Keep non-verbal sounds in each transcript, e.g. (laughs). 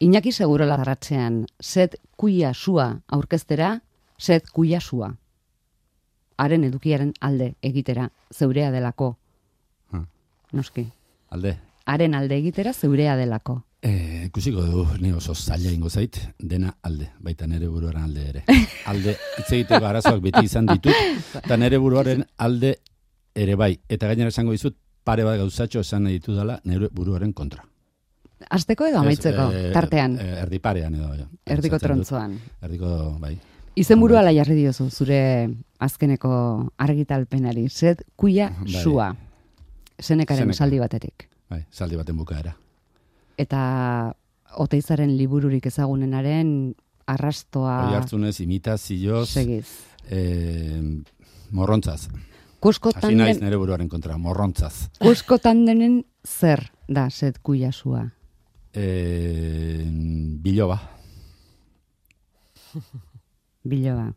Iñaki seguro lagarratzean, zet kuia sua aurkeztera, zet kuia sua. Haren edukiaren alde egitera, zeurea delako. Hmm. Noski. Alde, Haren alde egitera, zeurea delako. E, ikusiko du, ni oso zaila ingo zait, dena alde, baita nere buruaren alde ere. (laughs) Alde, hitz egiteko arazoak beti izan ditut, eta nere buruaren alde ere bai. Eta gainera esango dizut, pare bat gauzatxo esan nahi ditu dela nere buruaren kontra. Azteko edo amaitzeko, Ez, eh, tartean, eh, erdi parean edo. ja. erdiko trontzoan. Erdiko, bai. Izenburu ala jarri diozu, zure azkeneko argitalpenari, zet kuia Bai. sua. Senekaren Seneka. esaldi baterik. Bai, saldi baten bukaera. Eta oteizaren libururik ezagunenaren arrastoa Hori hartzunez, imitazioz, segiz. eh, morrontzaz. Kuskotan, Hasi naiz nere buruaren kontra, morrontzaz. kuskotan denen zer da zet kuia sua. E, biloba. (laughs) Biloa.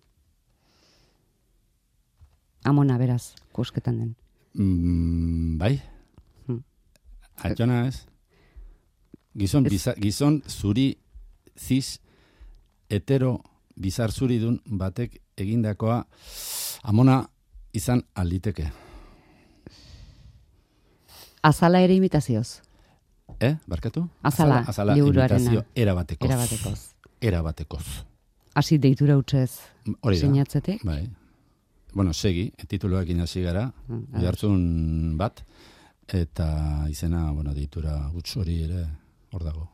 Amona beraz, kusketan den. Mm, bai. Hmm. Altona ez? Gizon, Ez- biza, gizon zuri ziz hetero bizar zuri dun batek egindakoa amona izan alditeke. Azala ere imitazioz, Eh, barkatu? Azala, azala liburuarena. imitazio erabatekoz. erabatekoz. Erabatekoz. Hasi deitura utzez Hori da. sinatzetik. Bai. Bueno, segi, tituloak hasi gara, Mm, Bai hartzun bat, eta izena, bueno, deitura huts hori ere, hor dago.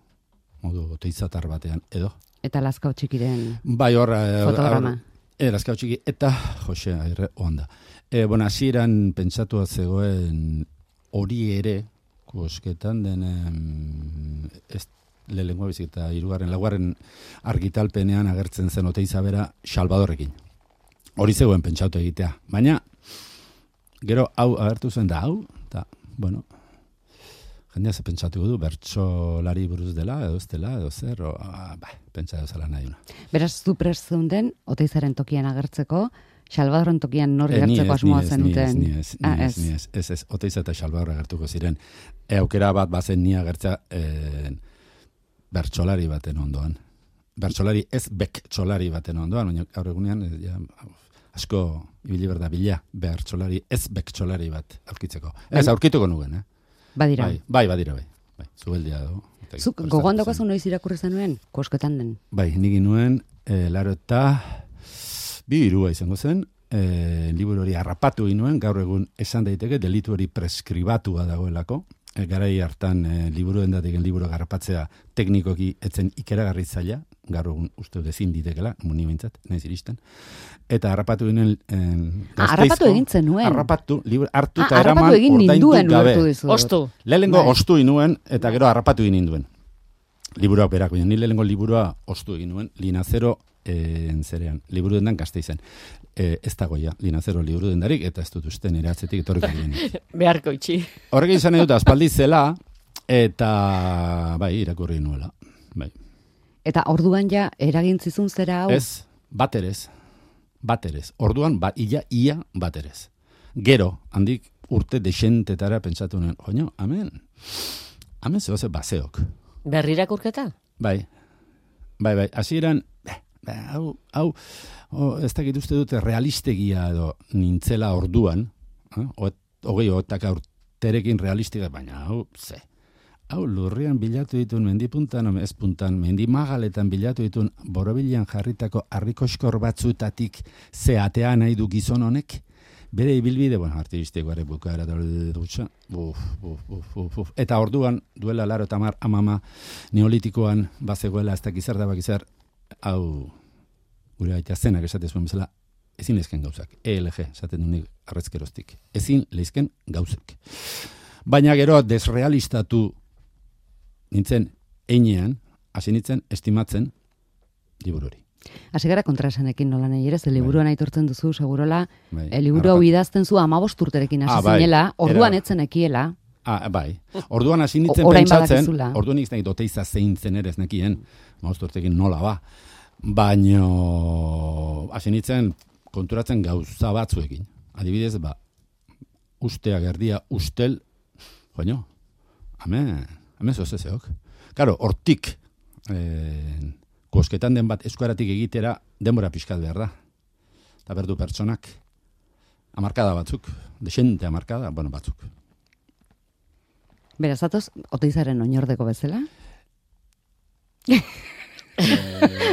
Modu oteizatar batean, edo. Eta lazkau txikiren Bai, horra. fotograma. Erazkau txiki, eta Jose Airre onda. E, bueno, hasieran pentsatua zegoen hori ere, kosketan den em, ez lehengoa bizik eta hirugarren laugarren argitalpenean agertzen zen oteiza bera Salvadorrekin. Hori zegoen pentsatu egitea. Baina, gero hau agertu zen da hau, eta, bueno, jendea ze pentsatuko du, bertsolari buruz dela, edo ez dela, edo zer, o, ah, ba, pentsa zela nahi una. Beraz, zu prest zeunden, oteizaren tokian agertzeko, Salvadorren tokian nor gertzeko asmoa zenuten. Ni ez, ni ez, Ah, ni ez, ni ez, ez, ez, oteiz eta xalbaurra gertuko ziren. E, aukera bat bazen ni agertza e, bertsolari baten ondoan. Bertsolari ez bektsolari baten ondoan, baina gaur egunean e, ja, asko ibili berda bila bertsolari ez bektsolari bat aurkitzeko. Ez Baina- aurkituko nuen, eh? Badira. Bai, bai, badira, bai. Bai, zubeldia do. Zuk gogoan daukazu noiz irakurri zenuen, kosketan den. Bai, nik nuen, e, laro eta bi irua izango zen, e, liburu hori harrapatu inuen, gaur egun esan daiteke delitu hori preskribatua dagoelako, e, garai hartan e, liburu endatik liburu garrapatzea teknikoki etzen ikeragarri zaila, gaur egun uste dut ezin ditekela, muni bintzat, nahiz iristen. Eta harrapatu ginen... En, Ah, harrapatu egin zenuen. Harrapatu, liburu, hartu Ah, eta harrapatu eraman egin ninduen gabe. Ostu. Lehenengo Bai. ostu inuen, eta gero harrapatu egin ninduen. Liburuak berak, ni lehenengo liburua ostu egin nuen, linazero eh, zerean, liburu dendan gazte izen. Eh, ez dago ja, linazero liburu dendarik, eta ez dut uste nire atzetik etorriko (laughs) ginen. Beharko itxi. Horrekin izan nahi dut, aspaldi zela, eta bai, irakurri nuela. Bai. Eta orduan ja eragintzizun zera hau. Ez, baterez, baterez. Orduan, ba, ia, ia baterez. Gero, handik urte desentetara pentsatu nuen, oino, amen, amen zehoze baseok. Berrirakurketa? Bai, bai, bai, hasieran hau, hau, oh, ez dakit uste dute realistegia edo nintzela orduan, eh? o, hogei otak urterekin realistika, baina hau, ze, hau lurrian bilatu ditun mendipuntan, ez puntan, mendimagaletan bilatu ditun borobilean jarritako harrikoskor batzutatik ze atea nahi du gizon honek, bere ibilbide, bueno, artistikoare bukaera da dutxa, uf, uf, uf, uf, uf. Eta orduan, duela laro eta mar amama neolitikoan bazegoela ez dakiz zer da bakizar, hau, gure aita zenak esate zuen bezala, ezin leizken gauzak. ELG, esaten du nik arrezkeroztik. Ezin leizken gauzak. Baina gero desrealistatu nintzen einean, hasi nintzen estimatzen liburu hori. Hasi gara kontraesanekin nola nahi ere, ze liburuan aitortzen duzu, segurola, Bai, e, liburu hau idazten zu amabost urterekin hasi Ah, bai. zinela, orduan Era- etzen ekiela, Ah, bai. Orduan hasi nintzen pentsatzen, orduan nik nahi oteiza zein zen ere ez nekien, mauztu urtekin nola ba. Baino, hasi nintzen konturatzen gauza batzuekin. Adibidez, ba, ustea gerdia ustel, joño, amen, amen zozezeok. Karo, hortik e, kosketan den bat eskuaratik egitera denbora pixkat behar da. Eta berdu pertsonak, amarkada batzuk, desente amarkada, bueno, batzuk. Beraz, atoz, oteizaren oinordeko bezala? (laughs)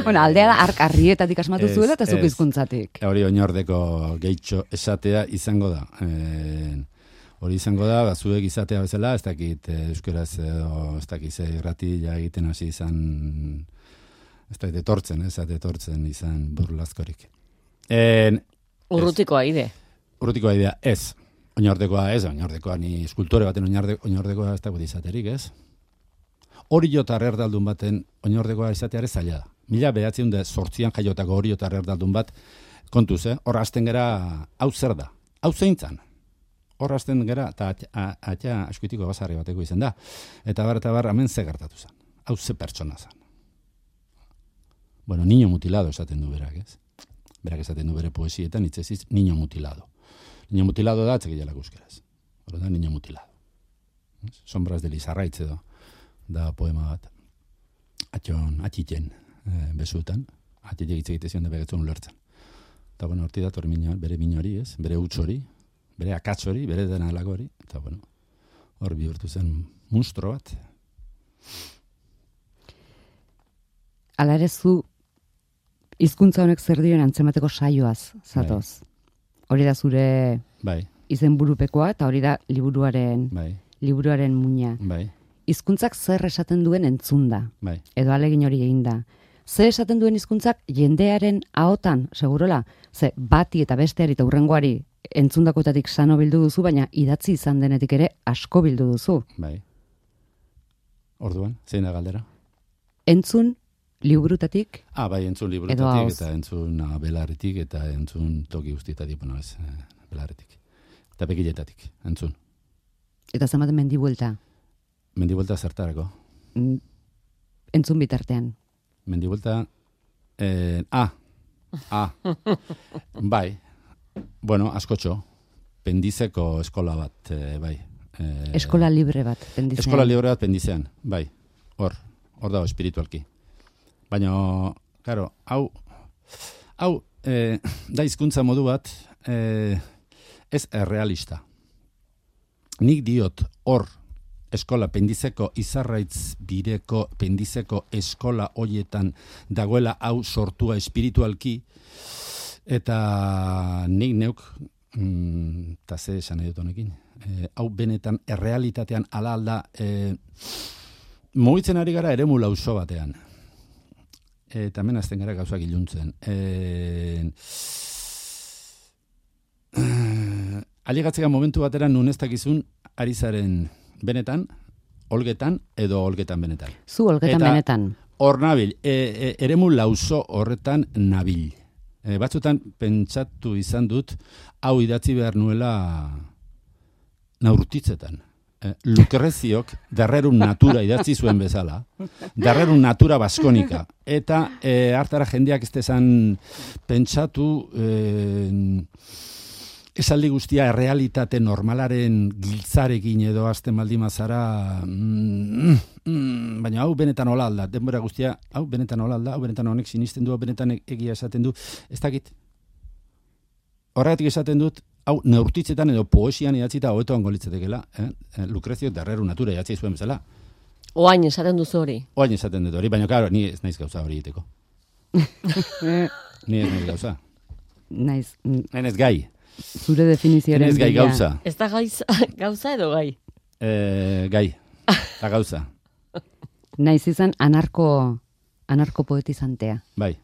bueno, aldea da, ark arrietatik asmatu Ez, zuela eta zuk ez. hizkuntzatik. E, hori oinordeko gehitxo esatea izango da. E, hori izango da, ba, zuek izatea bezala, ez dakit e, euskaraz edo, ez dakit ze irrati ja egiten hasi izan, ez dakit etortzen, ez dakit etortzen izan burlazkorik. En, Urrutikoa ide. urrutikoa idea, ez. Oinordekoa ez, oinordekoa ni eskultore baten oinorde, oinordekoa ez dago izaterik, ez? Hori jotar erdaldun baten oinordekoa izateare zaila da. Mila behatzen da sortzian jaiotako hori jotar erdaldun bat, kontuz, eh? Horra hasten gera, hau zer da? Hau zeintzan? Horra hasten gera, eta atia askuitiko basarri bateko izan da. Eta bar, eta bar, hemen ze gertatu zen. Hau ze pertsona zen. Bueno, niño mutilado esaten du berak, ez? Berak esaten du bere poesietan, itzeziz, niño mutilado. Niño mutilado da, atzekielak euskeraz. Hora da, niño mutilado. Sombras de Lizarraitz edo, da poema bat. Atxon, atxitzen, e, besutan. Atxitek hitz egite zion da begetzen ulertzen. Eta, bueno, horti dator minua, bere minori, ez? Bere huts hori, bere akats hori, bere dena alako hori. Eta, bueno, hor bihurtu zen monstro bat. Ala ere zu hizkuntza honek zer dioen antzemateko saioaz zatoz. Hori da zure Bai, izenburupekoa eta hori da liburuaren bai, liburuaren muina. bai, Hizkuntzak zer esaten duen entzunda bai. edo alegin hori egin da. Zer esaten duen hizkuntzak jendearen ahotan, segurola, ze bati eta besteari eta urrengoari entzundakoetatik sano bildu duzu, baina idatzi izan denetik ere asko bildu duzu. Bai. Orduan, zein da galdera? Entzun liburutatik Ah, bai, entzun liburutatik eta entzun ah, belarritik eta entzun toki guztietatik, bueno, ez, eh, belarritik. Eta begiletatik, entzun. eta zenbaten mendi buelta Mendibuelta zertarako. mm, entzun bitartean. Mendibuelta, eh, ah, ah, (laughs) bai, bueno, askotxo, pendizeko eskola bat, eh, bai. Eh, Eskola libre bat, pendizean. Eskola libre bat pendizean, bai, hor, hor dago espiritualki. Baina, claro, hau, hau, eh, da hizkuntza modu bat, eh, ez errealista. Nik diot hor eskola pendizeko izarraitz bireko pendizeko eskola hoietan dagoela hau sortua espiritualki. Eta nik neuk mm, eta ze esan nahi dut honekin e, hau benetan errealitatean ala alda e, mugitzen ari gara eremu lauso batean. Eta hemen azten gara gauzak iluntzen. E, Aligatzea momentu batera nun ez dakizun ari zaren benetan, olgetan edo olgetan benetan. Zu olgetan Eta- benetan. Hor nabil, e, e, eremu lauso horretan nabil. E, batzutan pentsatu izan dut, hau idatzi behar nuela naurtitzetan. E, Lukreziok darrerun natura idatzi zuen bezala, darrerun natura baskonika. Eta e, hartara jendeak ez desan pentsatu e, esaldi guztia errealitate normalaren giltzarekin edo azten baldin mazara mm, mm, baina hau benetan hola alda, denbora guztia hau benetan hola alda, hau benetan honek sinisten du hau benetan e- egia esaten du, ez dakit horregatik esaten dut hau neurtitzetan edo poesian idatzita hobeto ongo litzatekeela, eh? Eh, Lucrezio darreru natura idatzi zuen bezala. Oain esaten duzu hori. Oain esaten dut hori, baina claro, ni ez naiz gauza hori egiteko. (laughs) ni ez naiz gauza. Naiz, mm, Ni ez gai. Zure Ni definizioaren ez gai gauza. Ez da gaiza, (laughs) gauza edo gai. Eh, gai. Ta gauza. (laughs) Naiz izan anarko, anarko poetizantea. Bai.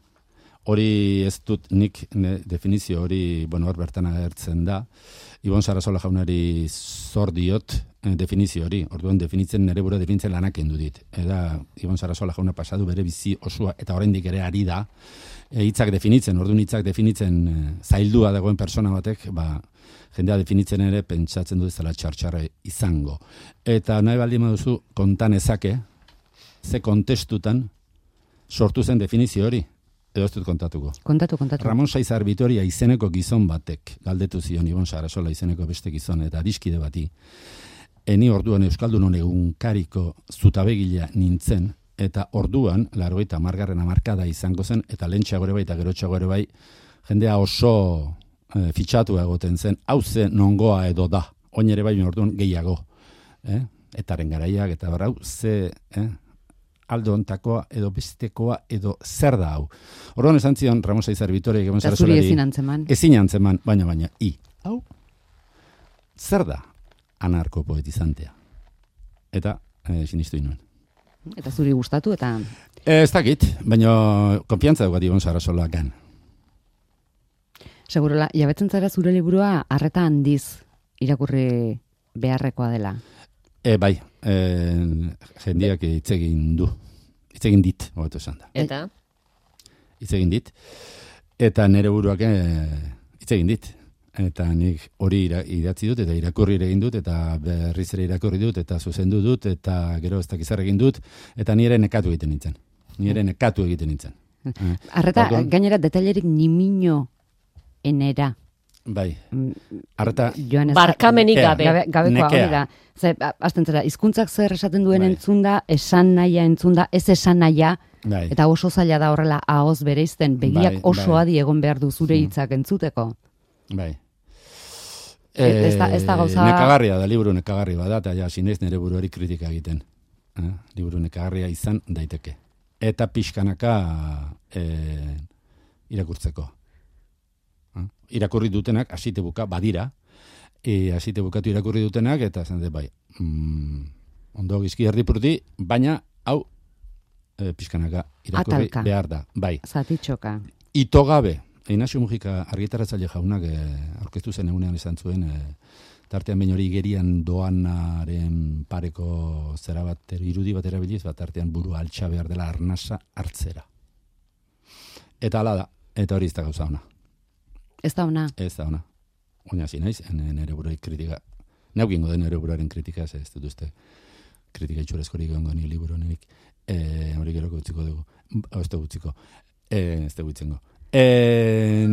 Hori ez dut nik ne, definizio hori, bueno, hor bertan agertzen da. Ibon Sarasola jaunari zor diot definizio hori. Orduan definitzen nere buru definitzen lanak kendu dit. Eta Ibon Sarasola jauna pasadu bere bizi osua eta oraindik ere ari da e, hitzak definitzen. Orduan hitzak definitzen e, zaildua dagoen persona batek, ba jendea definitzen ere pentsatzen du ez dela txartxarra izango. Eta nahi baldin baduzu kontan ezake, ze kontestutan sortu zen definizio hori. Edo ez dut kontatuko. Kontatu, kontatu. Ramon Saizar Vitoria izeneko gizon batek, galdetu zion Ibon Sarasola izeneko beste gizon eta adiskide bati, eni orduan Euskaldun egunkariko zutabegilea nintzen, eta orduan, largoita margarren amarkada izango zen, eta lentxago ere bai, eta gerotxago ere bai, jendea oso e, fitxatu egoten zen, hau ze nongoa edo da, oin ere bai orduan gehiago. Eh? Etaren garaiak, eta barra, hau ze eh? aldo ontakoa edo bestekoa edo zer da hau. Orduan esan zion, Ramos Aizar Eta zuri ezin antzeman. Ezin antzeman, baina baina, i. Hau, zer da anarko poetizantea? Eta, eh, sinistu inuen. Eta zuri gustatu eta Eh, ez dakit, baina konfiantza dugat Ibon Sarasola gan. segurola jabetzen zara zure liburua harreta handiz irakurri beharrekoa dela. E, bai, e, jendiak hitz egin du. Hitz egin dit, hobeto esan da. Eta, Hitz egin dit. Eta nere buruak eh, hitz egin dit. Eta nik hori ira, idatzi dut, eta irakurri ere egin dut, eta berriz ere irakurri dut, eta zuzendu dut, eta gero ez dakiz zer egin dut, eta ni ere nekatu egiten nintzen. Ni ere nekatu egiten nintzen. Eh, Harreta orduan- gainera detailerik nimino enera. Bai, Mm, harta, Joan ez barkamenik gabe. gabe, gabekoa hori da. Ze, azten zera, hizkuntzak zer esaten duen Bai. entzunda, esan nahia entzunda, ez esan nahia, bai, eta oso zaila da horrela ahoz bereizten, begiak Bai, oso bai. adi egon behar du zure Mm. hitzak entzuteko. Bai. E- ez da- ez da gauza- Nekagarria da, liburu nekagarri bada, eta ja, sinez nire buruari kritika egiten. Eh? Liburu nekagarria izan daiteke. Eta pixkanaka eh, irakurtzeko. Eh? Irakurri dutenak, hasite buka, badira, e, hasite bukatu irakurri dutenak, eta dut, bai, mm, ondo gizki erdipurti, baina, hau, e, pixkanaka irakurri Atalka. behar da. Bai, Zatitxoka. ito gabe, Ignacio Mujika argitaratzaile jaunak eh, aurkeztu zen egunean esan zuen, eh, tartean bain hori igerian doanaren pareko zera bat, irudi bat erabiliz, bat tartean buru altxa behar dela arnasa hartzera. Eta ala da, eta hori ez da gauza ona. Ez da ona. Ez da ona. Oina hasi naiz, nere buruari kritika, neugingo den nere buruaren kritika, ez dut uste kritika itxurezkorik egongo ni liburu honenik. Eh, hori geroko utziko dugu. O, ez dugu utziko. Eh, ez dugu itzengo. (laughs) Eh,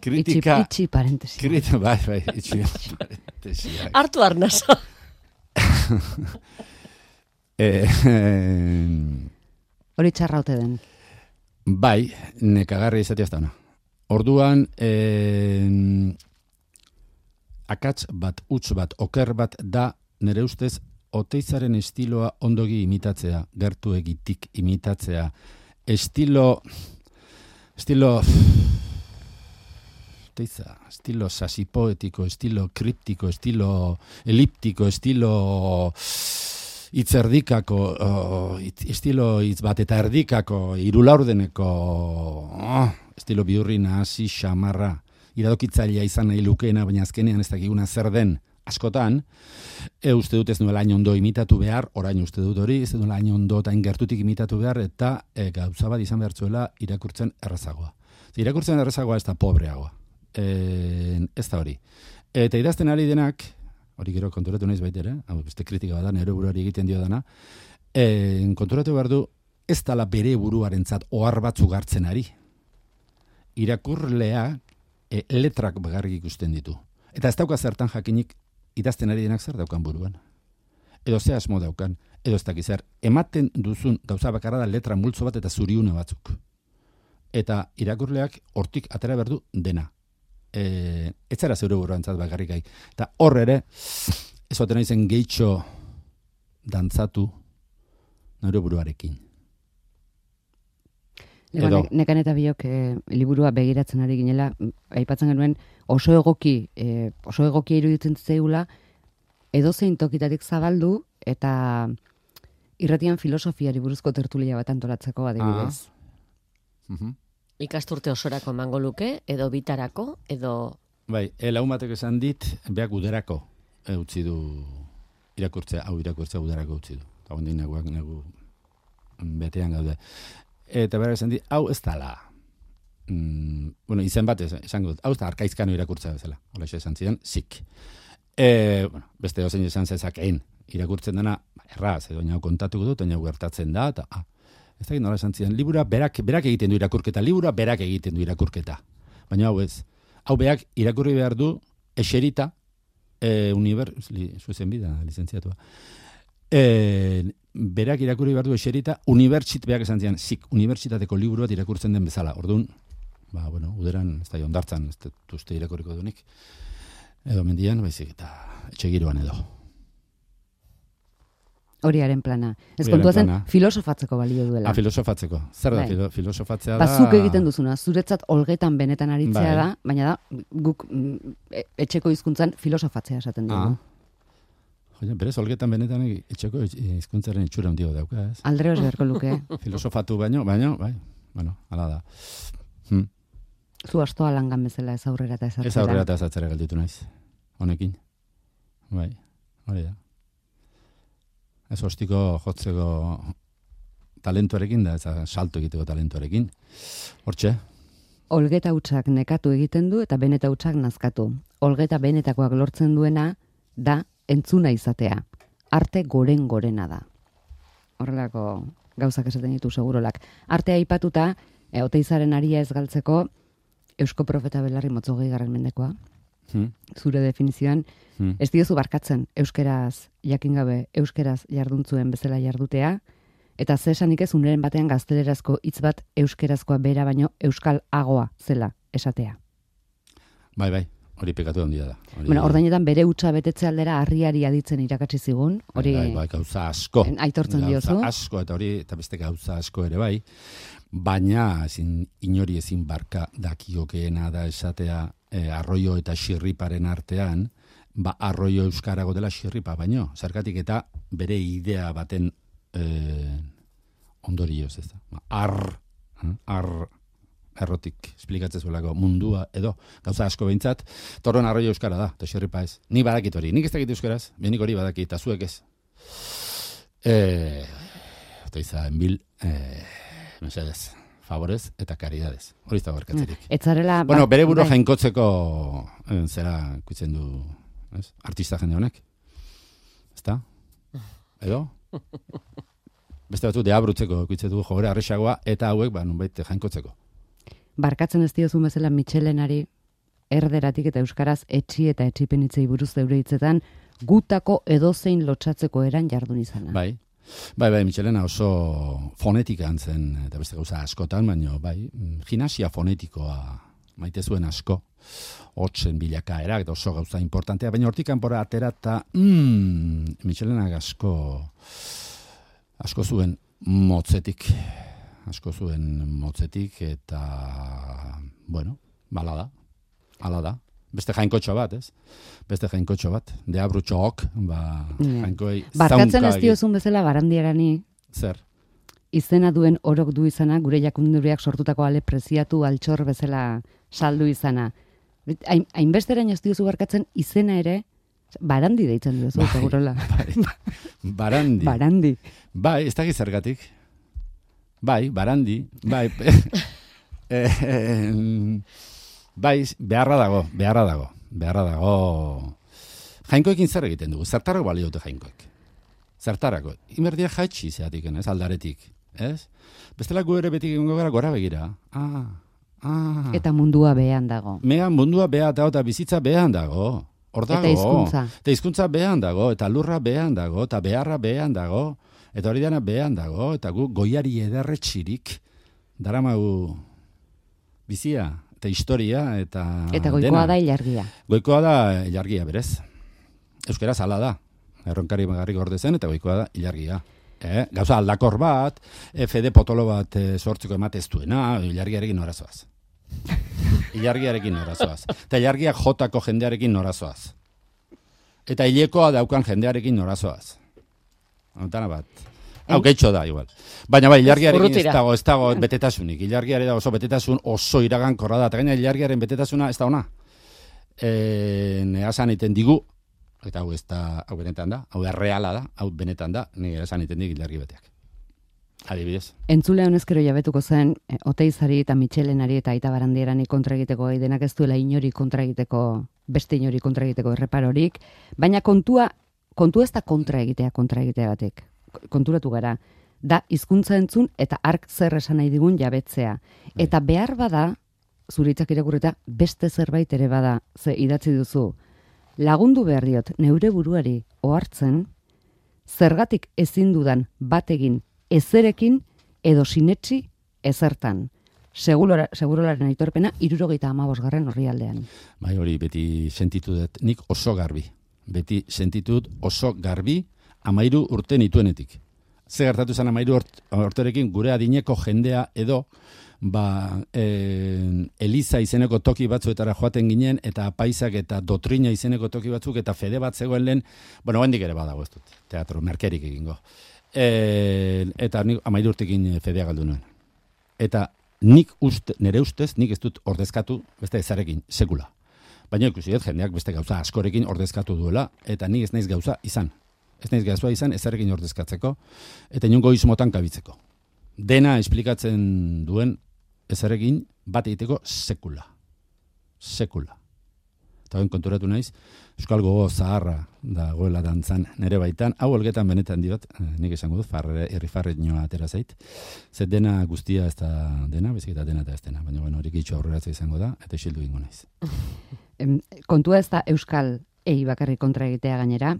kritika... Itxi, itxi parentesi. Kritika, bai, bai, itxi. parentesiak. Hartu arnasa. Eh, Hori txarra ote den. bai, nekagarri izatea ez da ona. Orduan, eh, akats bat, utz bat, oker bat da, nire ustez, oteizaren estiloa ondogi imitatzea, gertu egitik imitatzea, estilo, estilo, (sighs) oteiza, estilo sasipoetiko, estilo kriptiko, estilo eliptiko, estilo (sighs) itzerdikako, oh, estilo hitz bat eta erdikako, irulaurdeneko, oh, estilo biurri nahasi xamarra, iradokitzailea izan nahi lukeena, baina azkenean ez dakiguna zer den, askotan, e, uste dut ez nuela ondo imitatu behar, orain uste dut hori, ez nuela ondo eta hain gertutik imitatu behar, eta e, gauza bat izan behar zuela irakurtzen errazagoa. Ze irakurtzen errazagoa ez da pobreagoa. E, ez da hori. Eta idazten ari denak, hori gero konturatu naiz baitere, hau beste kritika bada, nere buruari egiten dio dana, e, konturatu behar du, ez dala bere buruarentzat ohar batzuk hartzen ari. Irakurleak e, letrak bagarrik ikusten ditu. Eta ez dauka zertan jakinik idazten ari denak zer daukan buruan. Edo ze asmo daukan, edo ez dakiz zer, ematen duzun gauza bakarra da letra multzo bat eta zuriune batzuk. Eta irakurleak hortik atera berdu dena. E, ez zara zeure buruantzat bakarrik gai. Eta hor ere, ez oten naizen gehitxo dantzatu nire buruarekin. Edo, nekan eta biok eh, liburua begiratzen ari ginela, aipatzen genuen oso egoki, eh, oso egoki iruditzen zeigula, edo zein tokitatik zabaldu eta irratian filosofiari buruzko tertulia bat antolatzeko adibidez. Mhm. Ikasturte osorako emango luke, edo bitarako, edo... Bai, e, laun batek esan dit, beak uderako e, utzi du irakurtzea, hau irakurtzea uderako utzi du. Eta gondin neguak negu betean gaude. Eta bera esan dit, hau ez dala. Mm, bueno, izen bat esango dut, hau ez da arkaizkano irakurtzea bezala. Hola esan zidan, zik. E, bueno, beste ozein esan zezakeen, irakurtzen dena, ba, erraz, edo nau kontatuko dut, nau gertatzen da, eta, ah, ez da nola esan zidan, libura berak, berak egiten du irakurketa, libura berak egiten du irakurketa. Baina hau ez, hau beak irakurri behar du eserita, e, uniber, li, zuzen bida, lizentziatua, E, berak irakurri behar du eserita, unibertsit, beak esan zian, zik, unibertsitateko liburu bat irakurtzen den bezala. Orduan, ba, bueno, uderan, ez da, ondartzan, ez uste irakurriko dunik. Edo mendian, baizik, eta etxe giroan edo. Horiaren plana. Ez kontua zen filosofatzeko balio duela. Ah, filosofatzeko. Zer da, Bai. filo, filosofatzea da? Ba, zuk egiten duzuna, zuretzat olgetan benetan aritzea Bai. da, baina da, guk mm, e- etxeko hizkuntzan filosofatzea esaten dugu. Ah. Joder, berez, olgetan benetan egi- etxeko hizkuntzaren itxura handio dauka, ez? Aldreos beharko luke. (laughs) Filosofatu baino, baino, bai, bueno, hala da. Hm. Zu astoa langan bezala ez aurrera eta ez Ez aurrera eta ez atzera gelditu naiz. Honekin. Bai, hori da. Ez ostiko jotzeko talentuarekin da, ez salto egiteko talentuarekin. Hortxe, Olgeta hutsak nekatu egiten du eta beneta hutsak nazkatu. Olgeta benetakoak lortzen duena da entzuna izatea. Arte goren gorena da. Horrelako gauzak esaten ditu segurolak. Artea aipatuta, e, oteizaren aria ez galtzeko, Eusko Profeta Belarri motzogei garren mendekoa, hm, zure definizioan, hm. ez diozu barkatzen euskeraz jakin gabe euskeraz jarduntzuen bezala jardutea, eta ze esanik ez uneren batean gaztelerazko hitz bat euskerazkoa bera baino euskal agoa zela esatea. bai, bai, hori pekatu handia da. Hori, Bueno, ordainetan bere hutsa betetze aldera harriari aditzen irakatsi zigun, hori bai, bai, gauza asko. aitortzen Gauza diozu. asko, eta hori, eta beste gauza asko ere bai, baina ezin, inori ezin barka dakiokeena da esatea eh, arroio eta xirriparen artean, ba arroio euskarago dela xirripa baino, zergatik eta bere idea baten eh, ondorioz ez da. Ba, Ar, eh, ar, errotik esplikatzen zuelako mundua edo gauza asko behintzat, torren arroio euskara da, eta xirripa ez. Ni badakit hori, nik ez dakit euskaraz, benik hori badakit, eta zuek ez. Eh, Otoiza, enbil, eh, mesedez, favorez eta karidadez. Hori ez da barkatzerik. Etzarela... Bueno, bere buru bai. jainkotzeko eh, zera kutzen du, ez? Artista jende honek. Ezta? Edo? (laughs) Beste batzu deabrutzeko kutzen du jogore arrexagoa eta hauek ba nunbait jainkotzeko. Barkatzen ez diozu bezala Michelenari erderatik eta euskaraz etxi eta etxipenitzei buruz zeure hitzetan gutako edozein lotsatzeko eran jardun izana. Bai. Bai, bai, Michelena oso fonetika zen, eta beste gauza askotan, baino, bai, gimnasia fonetikoa maite zuen asko, hotzen bilakaerak, eta oso gauza importantea, baina hortik kanpora atera eta mm, Michelena asko, asko zuen motzetik, asko zuen motzetik, eta, bueno, bala da, ala da. Beste jainkotxo bat, ez? Beste jainkotxo bat. Deabrutxook, ba, Ne. jainkoei Barkatzen ez diozun bezala barandiarani Zer? izena duen orok du izana, gure jakunduriak sortutako ale preziatu altxor bezala saldu izana. Hain- Hainbesterain ez diozu barkatzen izena ere, barandi deitzen diozu, Bai, segurola. (laughs) Barandi. Barandi. Bai, ez dakit zergatik. Bai, barandi. Bai, (laughs) eh, eh, bai, beharra dago, beharra dago, beharra dago. Jainkoekin zer egiten dugu? Zertarako balio dute jainkoek? Zertarako? Inberdia jaitsi zeatik, ez, aldaretik, ez? Bestela gu ere beti egingo gara gora begira. Ah, ah. Eta mundua behan dago. Megan mundua beha dago eta bizitza behan dago. Hor dago. Eta hizkuntza. Eta hizkuntza behan dago, eta lurra behan dago, eta beharra behan dago, eta hori dana behan dago, eta gu goiari ederretxirik daramagu bizia, eta historia, eta Eta goikoa dena. da ilargia. Goikoa da ilargia, berez. Euskara zala da. Erronkari magarrik gorde zen, eta goikoa da ilargia. Eh? Gauza aldakor bat, FD potolo bat eh, sortzeko ematez duena, ilargiarekin norazoaz. (laughs) Ilargiarekin norazoaz. Eta ilargiak jotako jendearekin norazoaz. Eta hilekoa daukan jendearekin norazoaz. Ontana bat. Hau, geitxo da, igual. Baina bai, ilargiarekin ez dago, ez dago betetasunik. Ilargiare da oso betetasun oso iragankorra da. Eta gaina ilargiaren betetasuna ez da ona. E, neasan iten digu, eta hau ez da, hau benetan da, hau erreala da, hau benetan da, nire esan iten dik ilargi beteak. Adibidez. Entzule honezkero jabetuko zen, e, oteizari eta mitxelenari eta aita barandierani kontra egiteko gai denak ez duela inori kontra egiteko, beste inori kontra egiteko erreparorik, baina kontua, kontua ez da kontra egitea, kontra egitea batek. Konturatu gara, da hizkuntza entzun eta ark zer esan nahi digun jabetzea. Eta behar bada, zuritzak irakurreta, beste zerbait ere bada, ze idatzi duzu, lagundu behar diot, neure buruari ohartzen, zergatik ezin dudan bat egin ezerekin edo sinetsi ezertan. Segurora, segurolaren aitorpena irurogeita amabosgarren horri aldean. Bai, hori beti sentitu dut, nik oso garbi. Beti sentitut oso garbi amairu urte nituenetik. Ze gertatu zen amairu urt, urterekin gure adineko jendea edo ba, e, Eliza izeneko toki batzuetara joaten ginen, eta apaisak eta dotrina izeneko toki batzuk, eta fede bat zegoen lehen, bueno, hendik ere badago ez dut, teatro, merkerik egingo. E, eta nik amairu urtekin fedea galdu nuen. Eta nik uste, nire ustez, nik ez dut ordezkatu, beste ezarekin, sekula. Baina ikusi dut, jendeak beste gauza askorekin ordezkatu duela, eta nik ez naiz gauza izan. Ez naiz gauza izan ezarekin ordezkatzeko, eta inungo izmotan kabitzeko. Dena esplikatzen duen ezarekin bat egiteko sekula. Sekula. Eta konturatu naiz, Euskal Gogo zaharra dagoela dantzan nere baitan, hau olgetan benetan diot, eh, nik esango dut, farre, erri farre nioa atera zait, zet dena guztia ez da dena, bezik eta dena eta ez dena, baina bueno, hori gitxo aurreratzea izango da, eta isildu ingo naiz. (laughs) Kontua ez da Euskal egi bakarri kontra egitea gainera,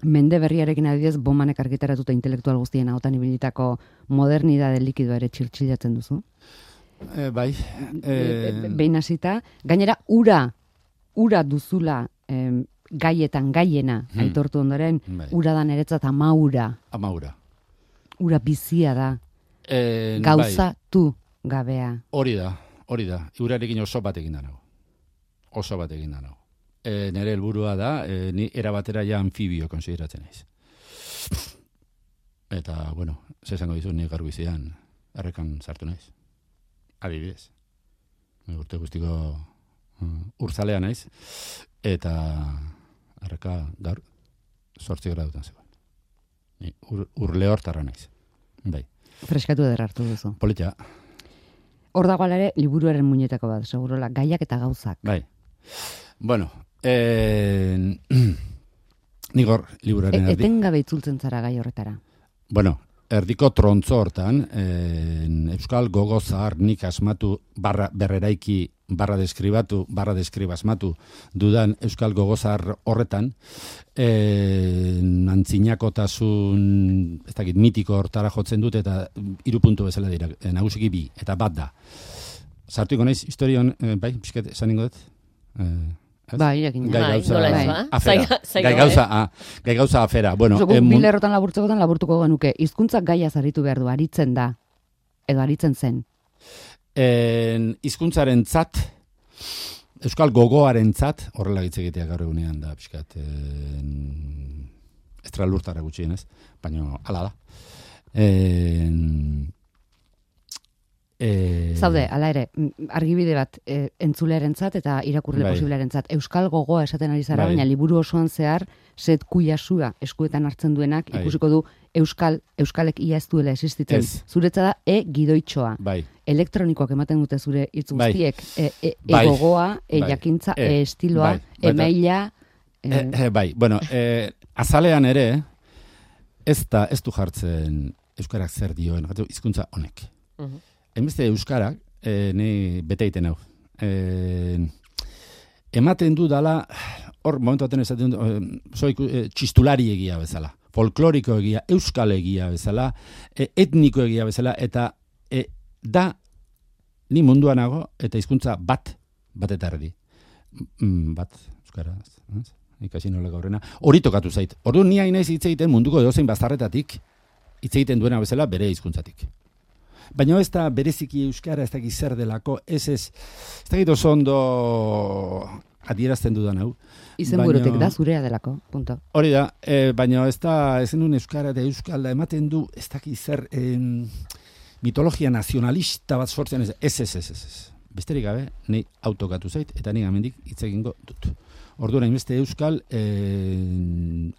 mende berriarekin adidez bomanek argitaratuta intelektual guztien ahotan ibilitako modernidade likidoa ere txiltxilatzen duzu. E, bai. E, Behin hasita, gainera ura, ura duzula em, gaietan gaiena Hmm. aitortu ondoren, Bai. ura da niretzat amaura, Amaura. ura bizia da, E, gauzatu gabea. Hori da, hori da. Urarekin oso bat egin da nago. Oso bat egin da nago. E, nere helburua da, e, ni erabatera ja anfibio konsideratzen naiz. Eta, bueno, ze esango dizu, ni gaur bizian errekan sartu naiz. Adibidez. Urte guztiko urzalea naiz. Eta erreka gaur sortzi gradutan zegoen. Ni ur, urle hortarra naiz. Bai, Freskatu eder hartu duzu. polita, Hor dago ere liburuaren muñetako bat, segurola, gaiak eta gauzak. Bai. Bueno, eh, (clears throat) nigor E, liburaren erdi. etengabe itzultzen zara gai horretara. Bueno, erdiko trontzo hortan, eh, Euskal gogo zahar nik asmatu, barra berreraiki, barra deskribatu, barra deskribasmatu dudan Euskal gogo zahar horretan, eh, antzinakotasun, ez dakit, mitiko hortara jotzen dut, eta hiru puntu bezala dira, eh, nagusiki bi, eta bat da. Sartuko naiz, historion, eh, bai, pixket, esan dut? Eh, Bai, jakin. Gai Bai, gauza, nola ez ez ba? afera. Gai eh? gauza, ah, gai gauza afera. Bueno, Bueno, eh, bi mun- lerrotan laburtzekotan laburtuko genuke, hizkuntzak gaia zaritu behar du, aritzen da, edo aritzen zen. en, izkuntzaren zat, Euskal gogoaren zat, horrela hitz egitea gaur egunean da, pixkat, en, estralurtara gutxienez, baina ala da. En, e, Zaude, hala ere, argibide bat e, entzulearentzat eta irakurle Bai. posiblearentzat. Euskal gogoa esaten ari zara, Bai. baina liburu osoan zehar, set kuiasua eskuetan hartzen duenak, Bai. ikusiko du Euskal, Euskalek ia ez duela existitzen. Ez. Zuretza da, e gidoitxoa. Bai, elektronikoak ematen dute zure hitz Bai. guztiek, e, e, e Bai. gogoa, e Bai. jakintza, E, e estiloa, bai. Emaila, e, e, e, bai, bueno, e, azalean ere, ez da, ez du jartzen Euskarak zer dioen, hizkuntza honek. Mhm. Hainbeste Euskarak, e, ni bete egiten hau. E, ematen du dala, hor momentu baten esaten du, e, e, txistulari egia bezala, folkloriko egia, euskal egia bezala, e, etniko egia bezala, eta e, da, ni munduan nago, eta hizkuntza bat, bat eta erdi. Mm, bat, euskara, ez? ikasi nola gaurrena, hori tokatu zait. Ordu ni hain naiz hitz egiten munduko edozein bazarretatik, hitz egiten duena bezala bere hizkuntzatik. Baina ez da bereziki euskara ez dakit zer delako, ez ez, ez dakit oso ondo adierazten dudan hau. izen baina- burutik da zurea delako, punto. Hori da, e, baina ez da, ez duen euskara eta euskalda ematen du, ez dakit zer em, mitologia nazionalista bat sortzen ez, ez, ez, ez, ez. Besterik gabe, ni autokatu zait, eta ni amendik hitz egingo dut. Orduan, beste euskal e,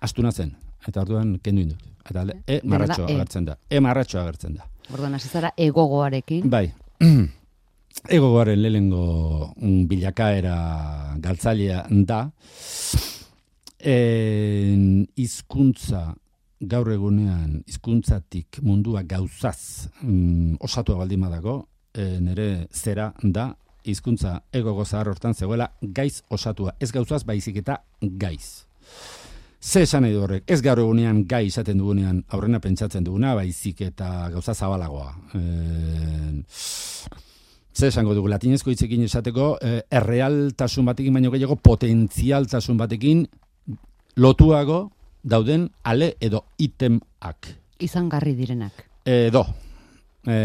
astuna zen, eta orduan kendu indut. Eta e Dena da, marratxo e. agertzen da. E marratxo agertzen da. Orduan hasi zara egogoarekin, Bai. (clears throat) Egogoaren lehengo mm, bilakaera galtzailea da. En, hizkuntza gaur egunean hizkuntzatik mundua gauzaz mm, osatua baldin badago, e, nere zera da hizkuntza egogo zahar hortan zegoela gaiz osatua. Ez gauzaz baizik eta gaiz. Ze esan nahi horrek, ez gaur egunean gai izaten dugunean aurrena pentsatzen duguna, baizik eta gauza zabalagoa. E, ze esango dugu, latinezko hitzekin esateko, e, errealtasun batekin baino gehiago potentzialtasun batekin lotuago dauden ale edo itemak. Izan garri direnak. Edo. E,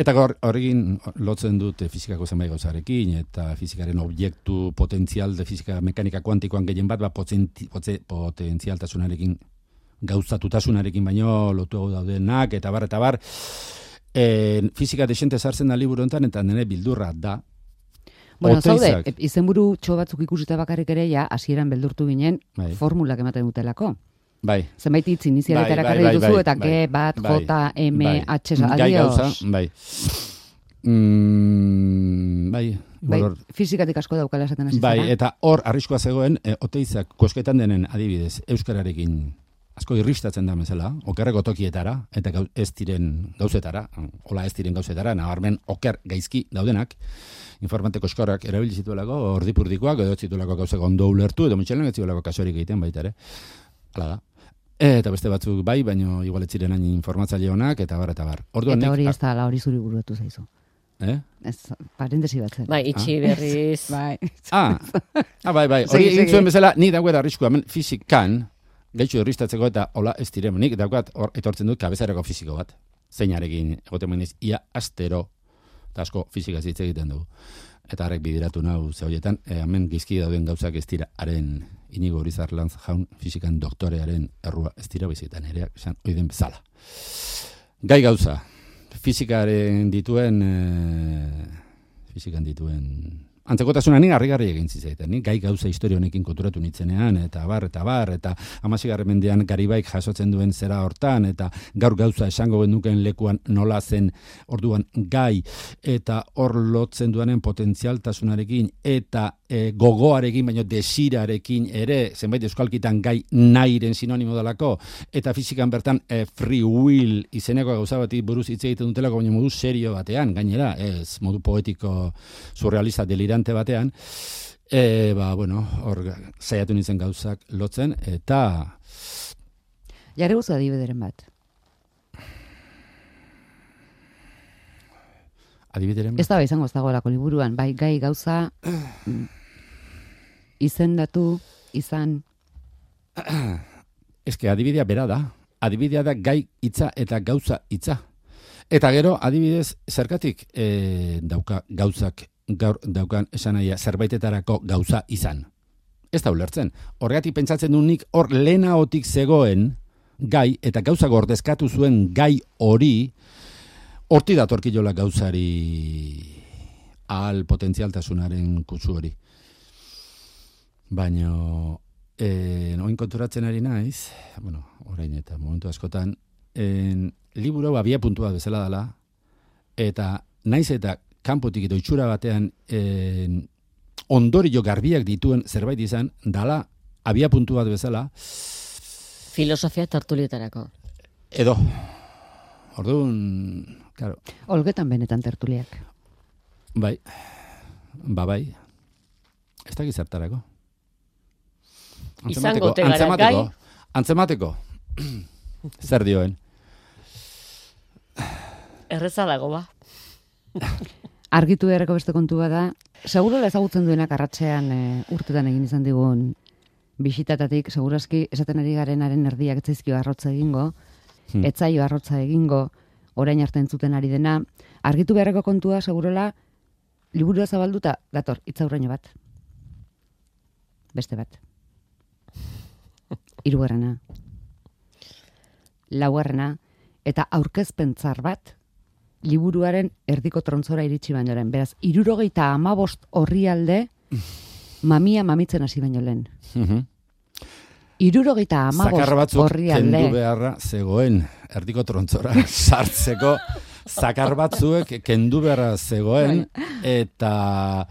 Eta gaur horrekin lotzen dut fizikako zenbait gauzarekin eta fizikaren objektu potentzial de fizika mekanika kuantikoan gehien bat ba potenti, potze, potentzialtasunarekin gauzatutasunarekin baino lotu daudenak eta bar eta bar e, fizika desente sartzen da liburu hontan eta nire bildurra da Bueno, zaude, izenburu txo batzuk ikusita bakarrik ere ja hasieran beldurtu ginen bai. formulak ematen dutelako. Bai. Zenbait hitz inizialetara bai, bai, bai, dituzu eta G bat J M H adios. Bai. Mm, bai. Bai, fizikatik asko daukala esaten hasi Bai, eta hor arriskoa zegoen e, oteizak kosketan denen adibidez euskararekin asko irristatzen da mesela, okerreko tokietara eta ez diren gauzetara, hola ez diren gauzetara, nabarmen oker gaizki daudenak informateko eskorak erabili zituelako, ordipurdikoak, edo zituelako gauzeko ondo ulertu, edo mitxelen ez zituelako kasurik egiten baita ere. Hala da. Eta beste batzuk bai, baino igual etziren hain informatzaile honak, eta bar, eta bar. Orduan, eta hori ez da, hori zuri buruatu zaizu. Eh? Ez, parentesi bat zen. Bai, itxi ah. berriz. (laughs) bai. Ah, ah, bai, bai. Hori egin zuen bezala, ni dagoet arrisku hemen fizikan, gaitxu irristatzeko eta hola ez direm, nik daukat or, etortzen dut kabezareko fiziko bat. Zeinarekin, egote meniz, ia astero, eta asko fizika zitze egiten dugu. Eta harrek bidiratu nahu ze horietan, e, hemen gizki dauden gauzak ez dira haren inigo horizar lantz jaun fizikan doktorearen errua ez dira bizitan ere, esan oiden bezala. Gai gauza, fizikaren dituen, e, fizikan dituen antzekotasuna ni harrigarri egin zizaiten, ni gai gauza historia honekin konturatu nitzenean, eta bar, eta bar, eta amasigarren mendean garibaik jasotzen duen zera hortan, eta gaur gauza esango genuken lekuan nola zen orduan gai, eta hor lotzen duanen potentzialtasunarekin, eta e, gogoarekin, baino desirarekin ere, zenbait euskalkitan gai nahiren sinonimo dalako, eta fizikan bertan e, free will izeneko gauza bati buruz hitz egiten dutelako, baina modu serio batean, gainera, ez, modu poetiko surrealista delira delirante batean, e, ba, bueno, hor zaiatu nintzen gauzak lotzen, eta... Jare guzu adibideren bat. Adibideren bat? Ez da bai izango ez dagoelako liburuan, bai gai gauza izendatu, izan... (clears throat) Ez que adibidea bera da. Adibidea da gai hitza eta gauza hitza. Eta gero, adibidez, zergatik e, dauka gauzak gaur daukan esan zerbaitetarako gauza izan. Ez da ulertzen. Horregatik pentsatzen du nik hor lehenaotik zegoen gai eta gauza gordezkatu zuen gai hori horti datorkilola gauzari ahal potentzialtasunaren kutsu hori. Baina eh noin konturatzen ari naiz, bueno, orain eta momentu askotan, en liburu abia puntua bezala dela eta naiz eta kanpotik edo itxura batean en, ondorio garbiak dituen zerbait izan, dala abia puntu bat bezala. Filosofia tertulietarako. Edo. Orduan, claro. Olgetan benetan tertuliak. Bai. Ba bai. Ez da gizartarako. Gara gai. Antzemateko. (clears throat) Zer dioen. Erreza dago ba. (laughs) argitu beharreko beste kontu da, seguro ezagutzen duenak arratzean e, urtetan egin izan digun bisitatatik, segurazki esaten ari garenaren erdiak etzaizkio arrotza egingo, hmm. etzaio arrotza egingo, orain arte entzuten ari dena, argitu beharreko kontua, segurola, liburua zabalduta, dator, itzauraino bat. Beste bat. Irugarrena. Laugarrena. Eta aurkezpentzar bat, liburuaren erdiko trontzora iritsi baino Beraz, irurogeita amabost horri alde, (laughs) mamia mamitzen hasi baino lehen. Mhm. Irurogeita amabost horri alde. kendu beharra zegoen erdiko trontzora (laughs) sartzeko zakar batzuek kendu beharra zegoen bai. eta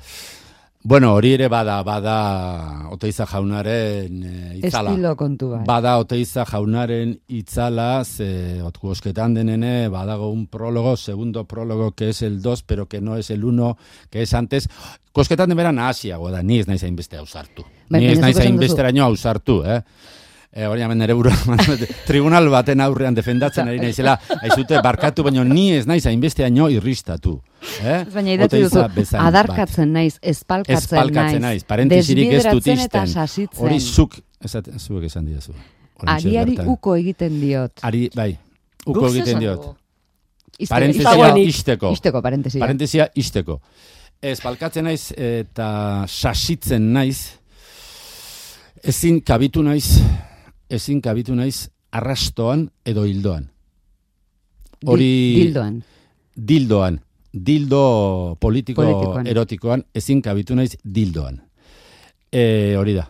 Bueno, hori ere bada, bada Oteiza jaunaren e, itzala. Estilo kontu bai. Bada Oteiza jaunaren itzala, ze osketan denene, badago un prólogo, segundo prólogo, que es el dos, pero que no es el uno, que es antes. Kosketan bera nahasiago da, ni ez naiz hainbeste ausartu. Bai, ni ez naiz hainbesteraino ausartu, eh? E, hori hemen nere burua, (laughs) tribunal baten aurrean defendatzen ari naizela, aizute barkatu, baina ni ez naiz hainbesteaino irristatu. Eh? Baina idatzi duzu, bezain bat. adarkatzen naiz, espalkatzen, Espalkatzen naiz, parentesirik ez dut sasitzen. Hori zuk, esaten, zuek esan didazu. Ariari bertan. uko egiten diot. Ari, bai, uko Guk egiten diot. Iste- Parentesia isteko. Isteko parentesia. Parentesia isteko. Ez, balkatzen naiz eta sasitzen naiz, ezin kabitu naiz, ezin kabitu naiz arrastoan edo hildoan. Hori Dil- Dildoan. dildoan, dildo politiko Politikoan. erotikoan, ezin kabitu naiz dildoan. E, hori da,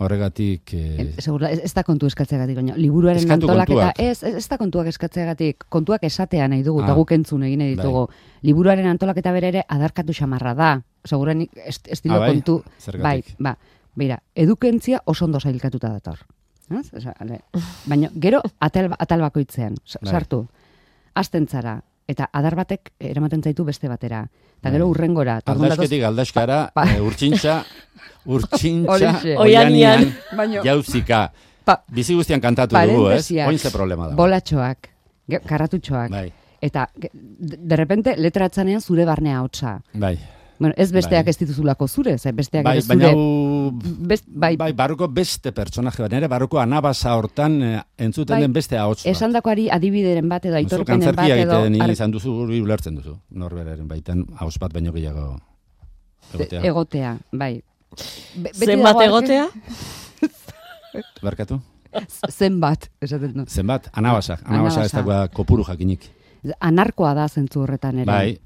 horregatik... E, Segura, ez, ez da kontu eskatzeagatik, baina liburuaren Eskatu antolaketa, kontuak. ez, ez, ez da kontuak eskatzeagatik, kontuak esatea nahi dugu, eta Ah. guk entzun egin nahi ditugu. Liburuaren antolaketa bere ere adarkatu xamarra da. Seguran est, estilo Ah, bai? kontu, Zergatik? bai, ba, beira, edukentzia oso ondo sailkatuta dator. Ez? Osa, ale, baina gero atal, atal bakoitzean, Bai. sartu, azten zara, eta adar batek eramaten zaitu beste batera. Eta gero Bai. urrengora. orduan datoz- Aldasketik aldaskara, Pa- pa- e, urtsintxa, urtsintxa, Horixe. Oianian. Jauzika. Pa- Bizi guztian kantatu dugu, ez? Oin ze problema da. Bolatxoak, karratutxoak, Bai, eta de, repente letratzanean zure barnea hotza. bai. Bueno, ez besteak Bai. ez dituzulako zure, ze besteak Bai, ere baina zure... hau, Best, bai, bai, barruko beste pertsonaje bat, nire barruko anabasa hortan eh, entzuten Bai. den beste ahots bat. esandakoari adibideren bat edo aitorpenen bat edo... egiten ar- izan duzu, hori ulertzen duzu. Norberaren baitan ahots bat baino gehiago egotea. egotea, bai. Be, Zenbat egotea? (laughs) Barkatu? Zenbat, esaten du. Zenbat? Anabasa. Anabasa ez Anabasa. dagoa kopuru jakinik. Anarkoa da zentzu horretan ere. Bai,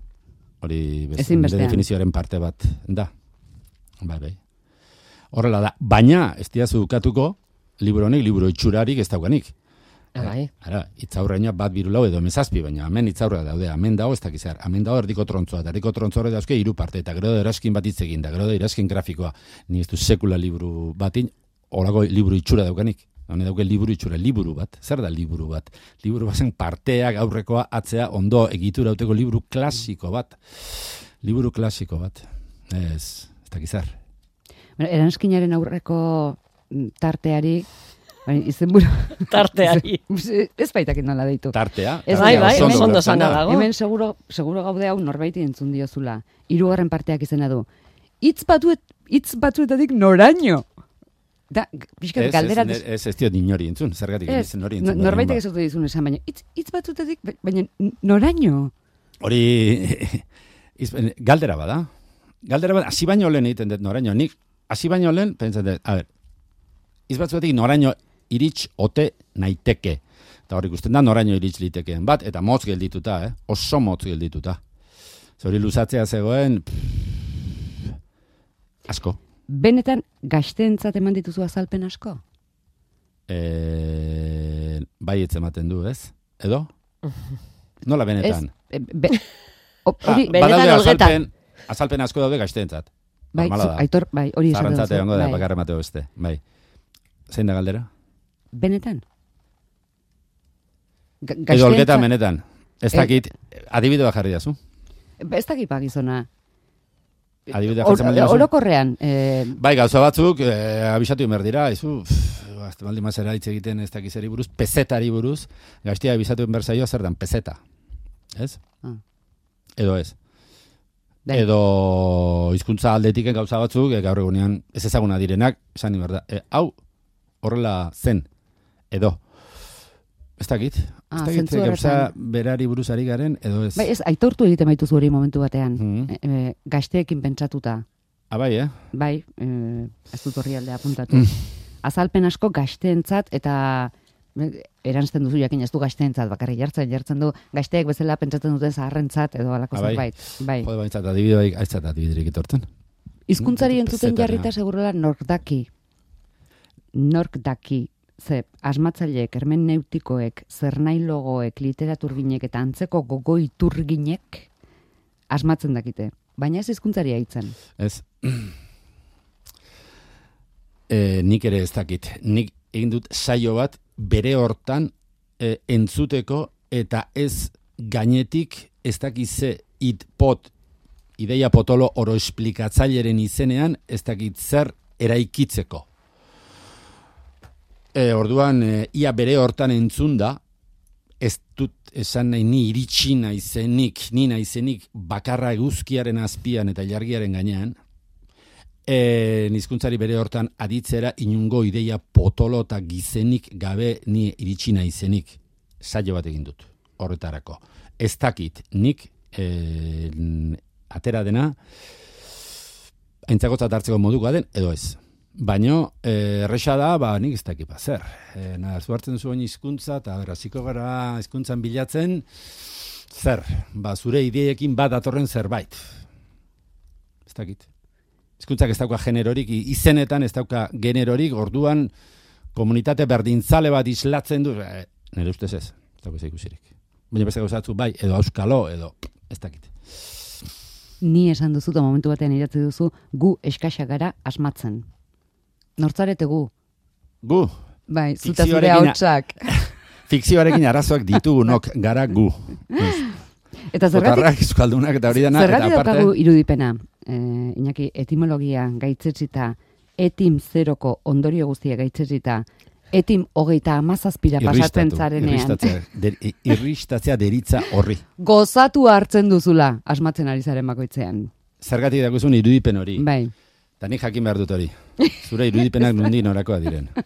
hori beste, definizioaren parte bat da. Bai, bai. Horrela da. Baina, ez diazu dukatuko, liburu honek, liburu itxurarik ez daukanik. Ah, bai. Ara, itzaurreina bat birulau edo mezazpi, baina hemen itzaurra daude, hemen dago ez dakizar, hemen dago erdiko trontzoa, eta erdiko trontzoa dauzke hiru parte, eta gero da eraskin bat hitz egin, da gero da eraskin grafikoa, ni ez du sekula liburu batin, olago liburu itxura daukanik. Hone dauke liburu itxura, liburu bat. Zer da liburu bat? Liburu bazen parteak aurrekoa atzea ondo egitura uteko liburu klasiko bat. Liburu klasiko bat. Ez, ez dakizar. Bueno, eranskinaren aurreko mm, tarteari, bai, izenburu... (laughs) Tarteari. (laughs) ez baitak nola deitu. Tartea. Ez Bai, bai, oso ondo sana da. dago. Hemen seguro, seguro gaude hau norbaiti entzun diozula. Hirugarren parteak izena du. Hitz batuet, hitz batzuetatik noraino. Da, pixkat galdera... ez, ez, ez diot inori entzun, zergatik Ez, no- entzun. norbaitek baina, ez dut dizun esan, baina hitz, hitz batzuetatik, ba- baina noraino. Hori, (laughs) iz, galdera bada. Galdera bada, hasi baino lehen egiten dut noraino. Nik, hasi baino lehen, pentsatzen dut, a ber, izbatzuetik noraino irits ote naiteke. Eta hori ikusten da noraino irits litekeen bat, eta motz geldituta, eh? oso motz geldituta. Zori luzatzea zegoen, pff, asko. Benetan, gazteentzat eman dituzu azalpen asko? E, bai ematen du, ez? Edo? Nola benetan? Ez, e, be, o, Ah, hori, benetan badaude olgetan. azalpen, azalpen asko daude gazteentzat. bai, zu- aitor, bai, hori esan Zarrantzate duzu, egongo da, bai. bakarra emateo beste. Bai. Zein da galdera? Benetan? Ga- Edo olgetan benetan. Ez Eh, dakit, adibide bat jarri dazu. Ez dakit pa gizona. Adibide Or- jartzen baldin bazu. Orokorrean, eh, Bai, gauza batzuk, eh, abisatu emer dira, izu, azte baldin mazera hitz egiten ez dakizeri buruz, pezetari buruz, gaztia abisatu emer zaio zer dan, pezeta. Ez? Ah. Edo ez. bai. Edo hizkuntza aldetiken gauza batzuk, e, gaur egunean ez ezaguna direnak, esan berda, e, hau horrela zen, edo. Ez dakit, Ah, ez dakit, gauza berari buruz ari garen, edo ez. Bai, ez, aitortu egiten baituzu hori momentu batean. Mhm. E, e, gazteekin pentsatuta. Ah, bai, eh? Bai, e, ez dut horri aldea apuntatu. Mm. Azalpen asko gazteentzat eta e, erantzten duzu jakin ez du gazteentzat, bakarrik jartzen, jartzen du gazteek bezala pentsatzen duten zaharrentzat edo alako Ah, bai. zerbait. Bai. Jode baintzat adibide bai, aitzat adibiderik etortzen. Hizkuntzari Mm, entzuten jarrita segurola nork daki. Nork daki. Ze, asmatzaileek, hermeneutikoek, zernailogoek, literaturginek eta antzeko gogo iturginek asmatzen dakite. Baina ez hizkuntzari aitzen. Ez. e, (clears throat) nik ere ez dakit. Nik egin dut saio bat bere hortan e, entzuteko eta ez gainetik ez dakize it pot ideia potolo oro esplikatzaileren izenean ez dakit zer eraikitzeko. E, orduan, e, ia bere hortan entzunda, ez dut esan nahi ni iritsi naizenik, ni naizenik bakarra eguzkiaren azpian eta jargiaren gainean, e, nizkuntzari bere hortan aditzera inungo ideia potolo eta gizenik gabe ni iritsi naizenik saio bat egin dut horretarako. Ez dakit nik e, atera dena aintzakotzat hartzeko moduko den edo ez. Baino, eh, erresa da, ba, nik ez dakit ba, zer. E, na, zuartzen zuen hizkuntza eta beraziko gara hizkuntzan bilatzen, zer, ba, zure ideekin bat datorren zerbait. Ez dakit. Hizkuntzak ez dauka generorik, izenetan ez dauka generorik, orduan komunitate berdintzale bat islatzen du, e, nire ustez ez, ez dauka ikusirik. Baina beste gauzatzu bai, edo auskalo, edo ez dakit. Ni esan duzu, momentu batean idatzi duzu, gu eskaxa gara asmatzen. Nortzarete gu? Gu, Bai, zuta zure hautsak. (laughs) fikzioarekin arazoak ditugunok gara gu. (laughs) Eta zergatik, euskaldunak eta hori dena. zergatik eta aparte- daukagu irudipena, eh, Iñaki, etimologia gaitzetsita, etim zeroko ondorio guztia gaitzetsita, etim hogeita amazazpira pasatzen zarenean, Irristatzea, der, irristatzea deritza horri. gozatu hartzen duzula asmatzen ari zaren bakoitzean. Zergatik dakuzun irudipen hori. Bai, Eta nik jakin behar dut hori. Zure irudipenak nundi norakoa diren. (laughs)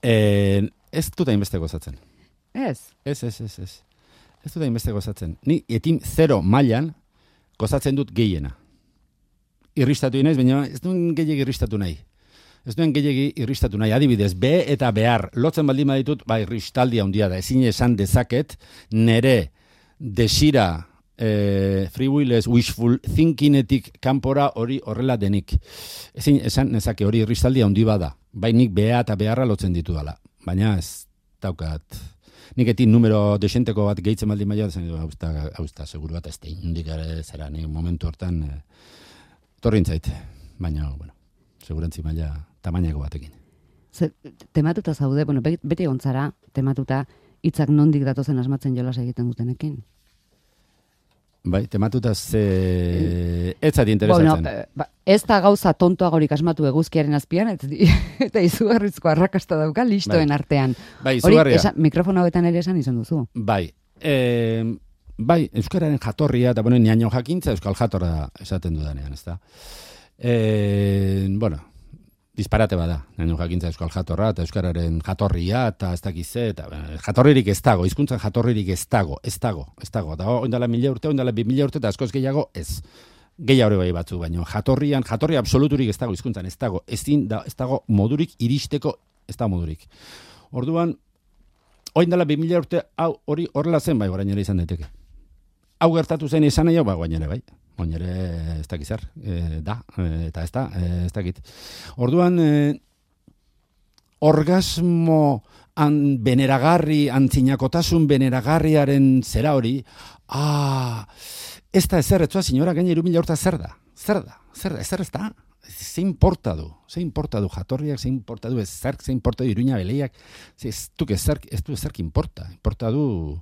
E, ez dut hainbeste gozatzen. ez. Ez, ez, ez, ez. Ez dut hainbeste gozatzen. Ni etim zero mailan gozatzen dut gehiena. Irristatu inaiz, baina ez duen gehiagi irristatu nahi. Ez duen gehiagi irristatu nahi. Adibidez, be eta behar. Lotzen baldin baditut, ba, irristaldi handia da. Ezin esan dezaket, nere desira e, free willez, wishful thinkingetik kanpora hori horrela denik. Ezin esan nezake hori irristaldi handi bada. Bai nik bea eta beharra lotzen ditu dala. Baina ez daukat. Nik etin numero desenteko bat gehitzen baldin maila, zen, hau ez da, hau ez da, seguru bat ez da, inundik ere zera, nik momentu hortan, e, torrin zait. Baina, bueno, segurantzi maila tamainako batekin. Ze, tematuta zaude, bueno, be- beti gontzara, tematuta, hitzak nondik datozen asmatzen jolas egiten dutenekin. Bai, tematuta ze... Ez zati Bueno, interesatzen. eh, ba, ez da gauza tontoagorik asmatu eguzkiaren azpian, ez, (laughs) eta izugarrizko arrakasta dauka listoen Bai. artean. bai, Hori, izugarria. esan, mikrofono hauetan ere esan izan duzu. Bai, e, bai, Euskararen jatorria, eta bueno, niaino jakintza Euskal jatorra esaten dudanean, ez da? E, bueno, disparate bada, niaino jakintza Euskal jatorra, eta Euskararen jatorria, eta ez dakize, eta eh, jatorririk ez dago, hizkuntzan jatorririk ez dago, ez dago, ez dago, eta oindala mila urte, oindala bi mila urte, eta askoz gehiago, ez. Gehiago bai batzu, baino jatorrian, jatorri absoluturik ez dago hizkuntzan, ez dago, ezin da, ez dago modurik iristeko, ez da modurik. Orduan, Oin dela 2000 urte hau hori horrela zen bai orain ere izan daiteke. Hau gertatu zen izan nahi, ba orain ere bai. Orain ere ez dakit zer, e, da, e, eta ez da, e, ez dakit. Orduan, e, orgasmo an beneragarri, antzinakotasun beneragarriaren zera hori, ah, ez da ezer, etzua sinora gaina irumila urte zer da, zer da, zer da, ezer ez da, ze importa du, ze importa du jatorriak, ze importa du ezerk, ze importa du iruña beleiak, ze ez du ezerk, ez du ezerk importa, importa du,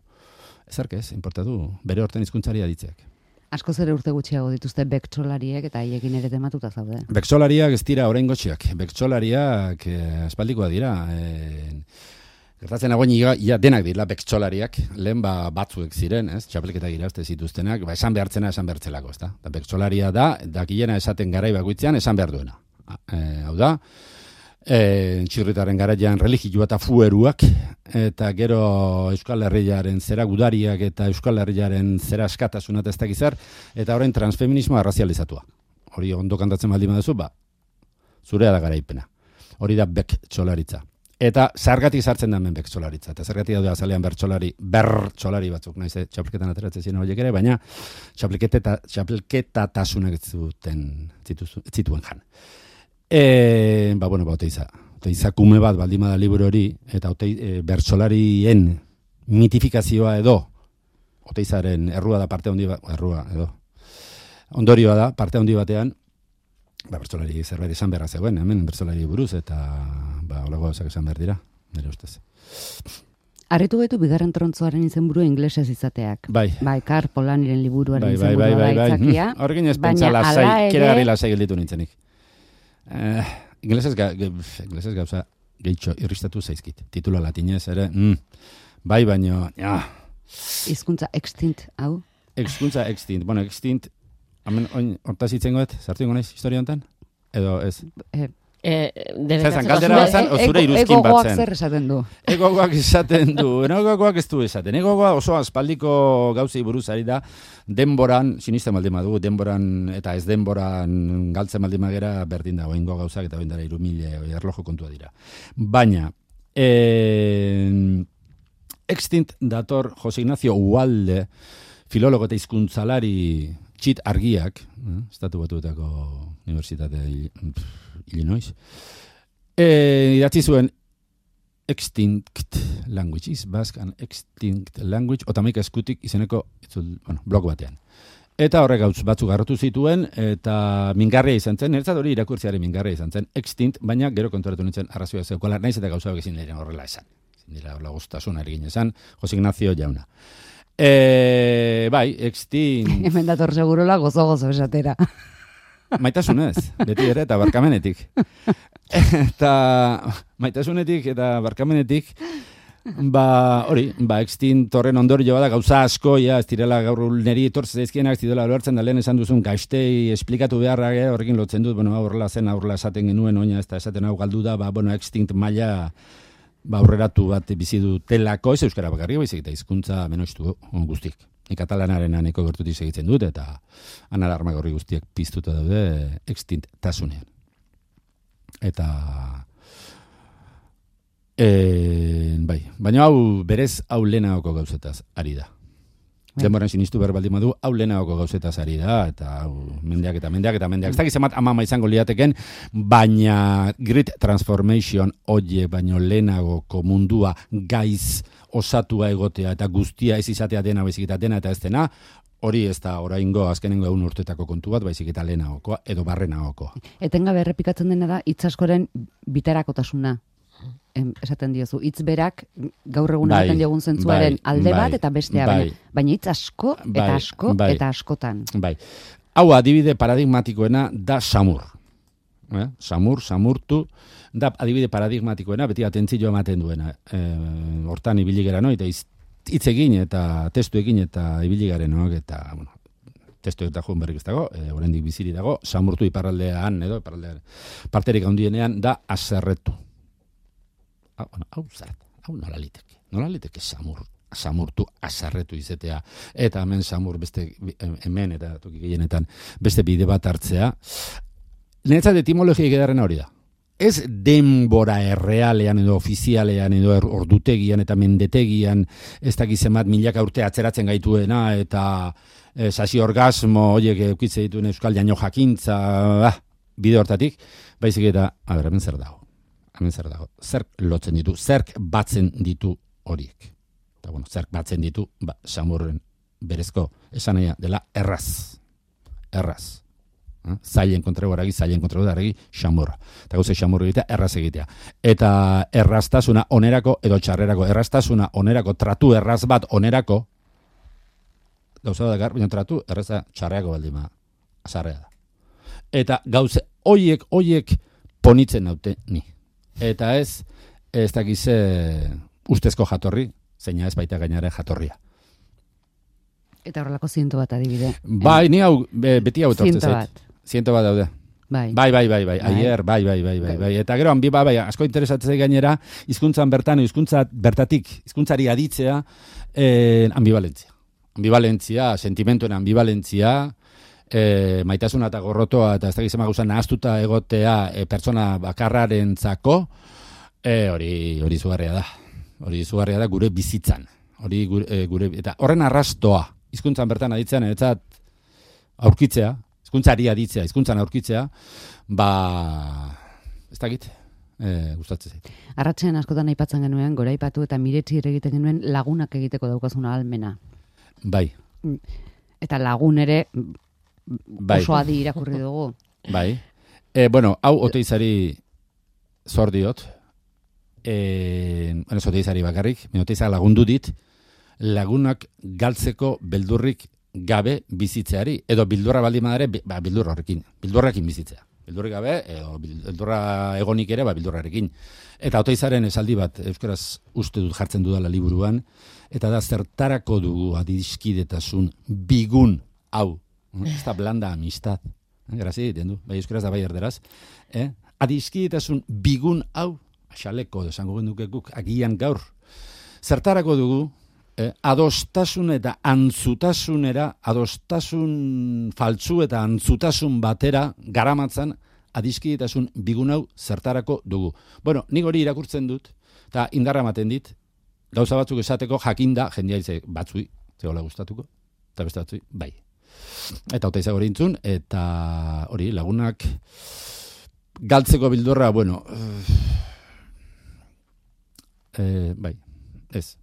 ezerk ez, importa du, bere horten hizkuntzari aditzeak. Asko ere urte gutxiago dituzte bektsolariek eta haiekin ere tematuta zaude. Beksolariak ez dira orain gotxiak, beksolariak eh, aspaldikoa dira, eh, Gertatzen nagoen ia, denak dira beksolariak, lehen ba batzuek ziren, ez? Txapelketak irazte zituztenak, ba esan behartzena esan behartzelako, ezta? Da beksolaria da, dakilena esaten garai bakoitzean esan behar duena. E, hau da, e, txirritaren garaian religioa eta fueruak, eta gero Euskal Herriaren zera gudariak eta Euskal Herriaren zera askatasuna eta ez dakizar, eta orain transfeminismoa arrazializatua. Hori ondo kantatzen baldin baduzu, ba, zurea da garaipena. Hori da bek txolaritza. Eta zergatik sartzen da hemen bertsolaritza. Eta zergatik daude azalean bertsolari, bertsolari batzuk, naiz, eh, txapelketan ateratzen ziren horiek ere, baina ez zuten, zituzu- ez zituen jan. E, ba, bueno, ba, oteiza. Oteiza kume bat baldin bada liburu hori, eta otei, e, bertsolarien mitifikazioa edo, oteizaren errua da parte handi bat, errua edo, ondorioa da, parte handi batean, ba, bertsolari zerbait esan beharra zegoen, hemen bertsolari buruz, eta ba, olago gauzak esan behar dira, nire ustez. Arritu gaitu bigarren trontzoaren izenburu inglesez izateak. Bai. Bai, Kar Polaniren liburuaren Bai, bai, izenburua bai, bai, da bai. Hm, Horrekin ez pentsa lasai, ere- keragarri lasai gelditu nintzenik. Eh, inglesez, ga, inglesez gauza gehitxo irristatu zaizkit. Titula latinez ere, mm, bai, baino, ja, Hizkuntza extinct, hau? Exkuntza extint. Bueno, extint, hemen oin hortaz hitzen goet, sartu ingo naiz historia honetan? Edo ez? Eh, Eh, Zezan, galdera bat zan, o zure ego- iruzkin bat egogoak zen. zer esaten du? Egogoak esaten du, (laughs) egogoak ez du esaten. Egogoa oso aspaldiko gauzei buruz ari da, denboran, sinisten baldin badu, denboran eta ez denboran galtzen baldin magera berdin da, oingo gauzak eta oindara iru mila erlojo kontua dira. Baina, eh, extint dator Jose Ignacio Ualde, filologo eta hizkuntzalari txit argiak, eh, estatu batuetako Universitate pff, Illinois, e, idatzi zuen extinct language, is Basque and extinct language, otamaika eskutik izeneko itzul, bueno, blog batean. Eta horrek gauz batzuk garrotu zituen, eta mingarria izan zen, niretzat hori irakurtziaren mingarria izan zen, extinct, baina gero konturatu nintzen arrazioa zeukala, naiz eta gauza ezin diren horrela esan. Ezin dira horrela guztasun ergin esan, Jose Ignacio jauna. E, bai, extinct, (laughs) Hemen dator segurola gozo-gozo esatera. (laughs) maitasunez, beti ere, eta barkamenetik. eta maitasunetik eta barkamenetik, ba, hori, ba, extint horren ondorioa da, gauza asko, ja, ez direla gaur neri etortze zaizkienak, ez direla lortzen da lehen esan duzun gaiztei esplikatu beharra, eh, horrekin lotzen dut, bueno, horrela zen, aurrela esaten genuen, oina, ez da esaten hau galdu da, ba, bueno, extinct maila, ba, aurreratu bat bizi dutelako, ez euskara bakarrik, baizik eta hizkuntza menoiztu guztik. Ni katalanaren aneko gertutik segitzen dut, eta analarma gorri guztiek piztuta daude extint tasunean. Eta... E, bai, baina hau berez hau lehenagoko gauzetaz ari da. Bai. Denboran sinistu behar baldin badu, hau lehenagoko gauzetaz ari da, eta hau mendeak eta mendeak eta mendeak. Ez dakiz emat amama izango liateken, baina grid transformation oie, baino lehenagoko mundua gaiz osatua egotea eta guztia ez izatea dena baizik eta dena eta ez dena, hori ez da oraingo azkenengo egun urtetako kontu bat, baizik eta lehenagokoa edo barrenagokoa. Etengabe errepikatzen dena da hitz askoren bitarakotasuna. Em, esaten diozu, hitz berak gaur egun Bai, ematen diogun zentzuaren bai, alde bai, bat eta bestea, bai. baina, hitz asko eta Bai, asko bai. eta askotan. Bai. Hau adibide paradigmatikoena da samur. Eh? Samur, samurtu, da adibide paradigmatikoena, beti atentzio ematen duena. E, hortan ibili gara no, eta hitz egin eta testu egin eta ibili garenok eta, bueno, testu eta joan berrik ez dago, e, oraindik biziri dago, samurtu iparraldean, edo iparraldean, parterik handienean da aserretu. Hau, bueno, hau zart, hau nola liteke, nola liteke samur, samurtu asarretu izetea, eta hemen samur beste, hemen eta toki gehienetan beste bide bat hartzea. Niretzat etimologia edarrena hori da. Ez denbora errealean edo ofizialean edo er, ordutegian eta mendetegian ez dakizen bat milaka urte atzeratzen gaituena eta e, sasi orgasmo horiek eukitze dituen euskal jaino jakintza ah, bide hortatik, baizik eta, a ber, hemen zer dago? Hemen zer dago? Zerk lotzen ditu, zerk batzen ditu horiek? Eta bueno, zerk batzen ditu, ba, samurren berezko esanaia dela erraz. Erraz. Eh? Zailen kontrego aragi, zailen kontrego aragi, xamurra. Eta gauze xamurra egitea, erraz egitea. Eta erraztasuna onerako edo txarrerako, erraztasuna onerako, tratu erraz bat onerako, gauza da dakar, baina tratu erraza txarreako baldin ba, azarrea da. Eta gauze, hoiek, hoiek ponitzen naute ni. Eta ez, ez dakize ustezko jatorri, zeina ez baita gainare jatorria. Eta horrelako ziento bat adibide. Bai, ni hau, be, beti hau etortzen zait. bat. Ziento bat daude. Bai. Bai, bai, bai, bai, Bai. aier, bai, bai, bai, bai, bai. Eta gero, hanbi, bai, bai, asko interesatzen gainera, hizkuntzan bertan, hizkuntza bertatik, hizkuntzari aditzea, eh, ambivalentzia. Ambivalentzia, sentimentuen ambivalentzia, eh, maitasuna eta gorrotoa, eta ez da gizema gauza nahaztuta egotea eh, pertsona bakarrarentzako, eh, hori, hori zugarria da. Hori zugarria da gure bizitzan. Hori gure, eh, gure, eta horren arrastoa, hizkuntzan bertan aditzean, etzat aurkitzea, hizkuntzari aditzea, hizkuntzan aurkitzea, ba, ez dakit, e, gustatzen zait. Arratxean askotan aipatzen genuen, goraipatu eta miretsi egiten genuen lagunak egiteko daukazuna almena. Bai, Eta lagun ere mm, bai, oso adi irakurri dugu. bai. E, bueno, hau oteizari zor diot, e, bueno, zoteizari bakarrik, minoteizak lagundu dit, lagunak galtzeko beldurrik gabe bizitzeari, edo bildurra baldin madare, ba, bildurra horrekin, bildurrakin bizitzea. Bildurrik gabe, edo bildurra egonik ere, ba, bildurrarekin. Eta oteizaren esaldi bat, euskaraz uste dut jartzen dudala liburuan, eta da zertarako dugu adizkidetasun bigun hau. Ez da blanda amistad. Eh, Grazi, egiten du, bai euskaraz da bai erderaz. Eh? Adizkidetasun bigun hau, xaleko, desango genduke guk, agian gaur. Zertarako dugu, eh, adostasun eta antzutasunera, adostasun faltzu eta antzutasun batera garamatzan adiskidetasun bigun hau zertarako dugu. Bueno, nik hori irakurtzen dut, eta indarra ematen dit, gauza batzuk esateko jakinda, jendia batzui, zehola gustatuko, eta beste batzui, bai. Eta hota izagori intzun, eta hori, lagunak galtzeko bildurra, bueno, eh, bai, ez.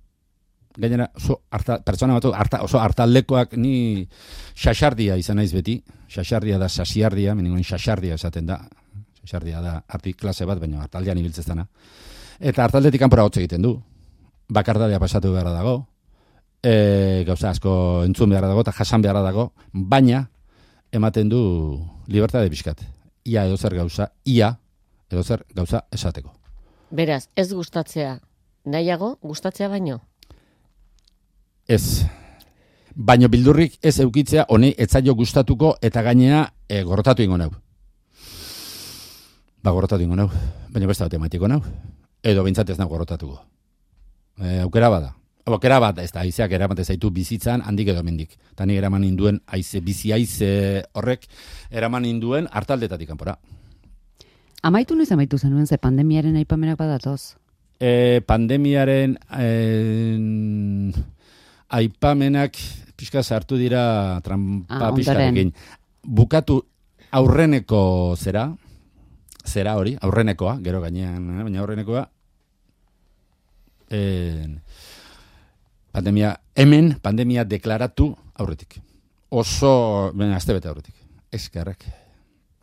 Gainera, oso harta, pertsona batu, harta, oso hartaldekoak ni xaxardia izan naiz beti. Xaxardia da sasiardia, meningoen xaxardia esaten da. Xaxardia da arti klase bat, baina hartaldean ibiltzeztana. Eta hartaldetik kanpora hotz egiten du. Bakardadea pasatu beharra dago. E, gauza asko entzun beharra dago eta jasan beharra dago, baina ematen du libertade bizkat. Ia edo zer gauza, ia edo zer gauza esateko. Beraz, ez gustatzea nahiago, gustatzea baino. Ez. Baino bildurrik ez eukitzea honi etzaio gustatuko eta gainea e, gorrotatu ingo nau. Ba, gorrotatu ingo nau. Baina beste bat ematiko nau. Edo bintzat ez nau gorrotatuko. E, aukera bada. Aukera bat, ez da, aizeak eramate zaitu bizitzan handik edo mendik. Eta ni eraman induen aize, bizi aize horrek eraman induen hartaldetatik kanpora. Amaitu noiz amaitu zenuen, ze pandemiaren aipamenak badatoz. E, pandemiaren e, aipamenak pixka sartu dira trampa Ah, pixkarekin. Bukatu aurreneko zera, zera hori, aurrenekoa, gero gainean, eh, baina aurrenekoa, en, pandemia, hemen pandemia deklaratu aurretik. Oso, baina, azte bete aurretik. Eskerrak.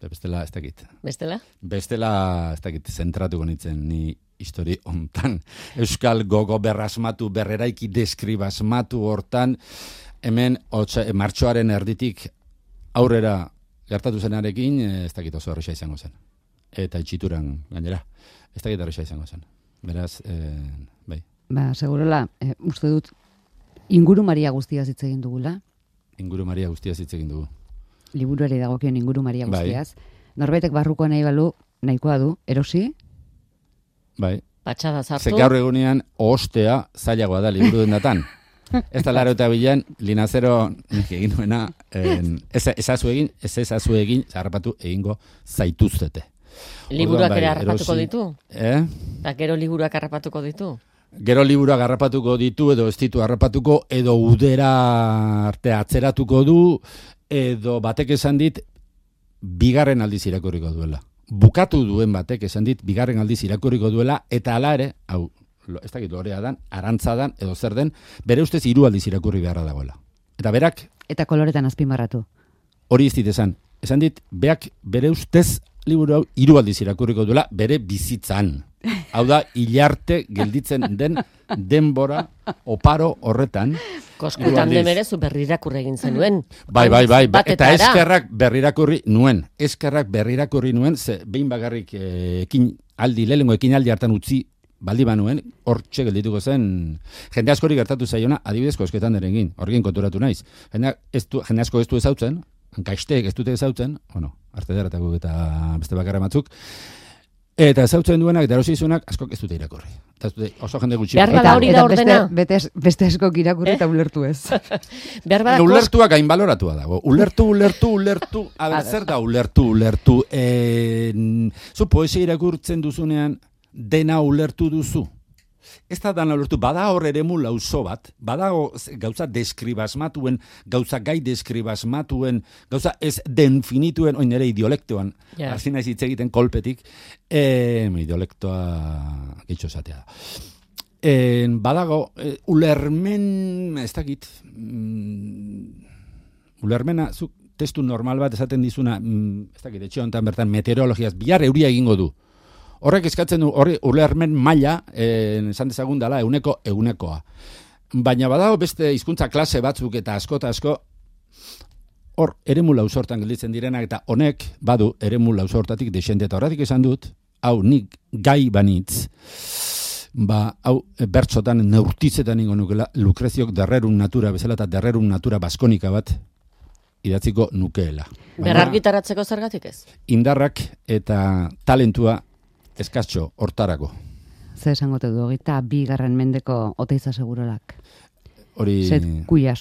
Bestela, ez dakit. Bestela? Bestela, ez dakit, zentratuko nintzen ni histori hontan. Euskal gogo berrasmatu, berreraiki deskribasmatu hortan, hemen otsa, e, martxoaren erditik aurrera gertatu zenarekin, eh, ez dakit oso horreza izango zen. Eta itxituran, gainera, ez dakit horreza izango zen. Beraz, eh, bai, Ba, segurola, e, uste dut, inguru maria guztiaz hitz egin dugula, inguru maria guztia hitz egin dugu. liburuari dagokion inguru maria Bai. guztiaz. Norbaitek barrukoa nahi balu, nahikoa du, erosi, Bai, Patxada Ze sartu. gaur egunean ostea zailagoa da liburu dendatan. (laughs) Ez da laro eta bilan, linazero egin nuena, en, ez, ezazu egin, ez ezazu egin, zarrapatu egingo zaituztete. Liburuak bai, harrapatuko erosi. ditu? Eh? Eta gero liburuak harrapatuko ditu? Gero liburuak harrapatuko ditu, edo ez ditu harrapatuko, edo udera arte atzeratuko du, edo batek esan dit, bigarren aldiz irakurriko duela. Bukatu duen batek esan dit, bigarren aldiz irakurriko duela, eta ala ere, hau, ez dakit lorea dan, arantza dan, edo zer den, bere ustez hiru aldiz irakurri beharra dagoela. Eta berak, eta koloretan azpimarratu. hori ez dit esan. Esan dit, beak bere ustez liburu hau hiru aldiz irakurriko duela bere bizitzan. Hau da, hilarte gelditzen den denbora oparo horretan. Kosko Hiru aldiz. tandem ere zu berrirakurre egin zenuen. Bai, bai, bai, ba- eta eskerrak berrirakurri nuen. Eskerrak berrirakurri nuen, ze behin bagarrik eh, ekin aldi, lehengo ekin aldi hartan utzi baldi banuen, hortxe geldituko zen, jende askori gertatu zaiona, adibidez kosketan deregin, horrekin konturatu naiz. Jende, ez du, jende asko ez du ezautzen, gaizteek ez dute ezautzen, bueno, arte deratako eta beste bakarra batzuk, eta ezautzen duenak, zuenak, askok ez dute irakurri. Eta ez dute, oso jende gutxi. Behar bada hori da beste, ordena. beste, beste eskok irakurri eta ulertu ez. (laughs) Behar bada ulertua gain baloratua dago. Ulertu, ulertu, ulertu. A ber, (laughs) zer da ulertu, ulertu. E, zu poesia irakurtzen duzunean dena ulertu duzu. Ez da dana ulertu, bada hor eremu lauso bat, badago gauza deskribasmatuen, gauza gai deskribasmatuen, gauza ez denfinituen, oin ere idiolektoan, yeah. naiz hitz egiten kolpetik, e, idiolektoa gehitxo esatea. En, badago, e, ulermen, ez dakit, mm, ulermena, zuk testu normal bat esaten dizuna, mm, ez dakit, etxe honetan bertan meteorologiaz, bihar euria egingo du. Horrek eskatzen du, horri ulermen maila, eh, esan dezagun dela, euneko eunekoa. Baina badago beste hizkuntza klase batzuk eta asko eta asko, hor, eremu lausortan gelditzen direnak, eta honek, badu, eremu lausortatik desende, eta horretik esan dut, hau, nik gai banitz, ba, hau, bertsotan neurtitzetan ingo nukela, Lukreziok derrerun natura, bezala eta derrerun natura baskonika bat, idatziko nukeela. Berrargitaratzeko zergatik ez? indarrak eta talentua eskatxo hortarako. Ze esango te du, eta bigarren mendeko oteiza segurolak. Hori Zet kuia.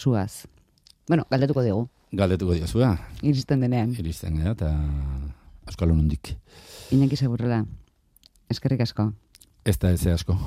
Bueno, galdetuko digu, galdetuko diozua, iristen denean. iristen gara, eta Euskal Honundik. Iñaki segurola. Eskerrik asko. Ez da ez asko.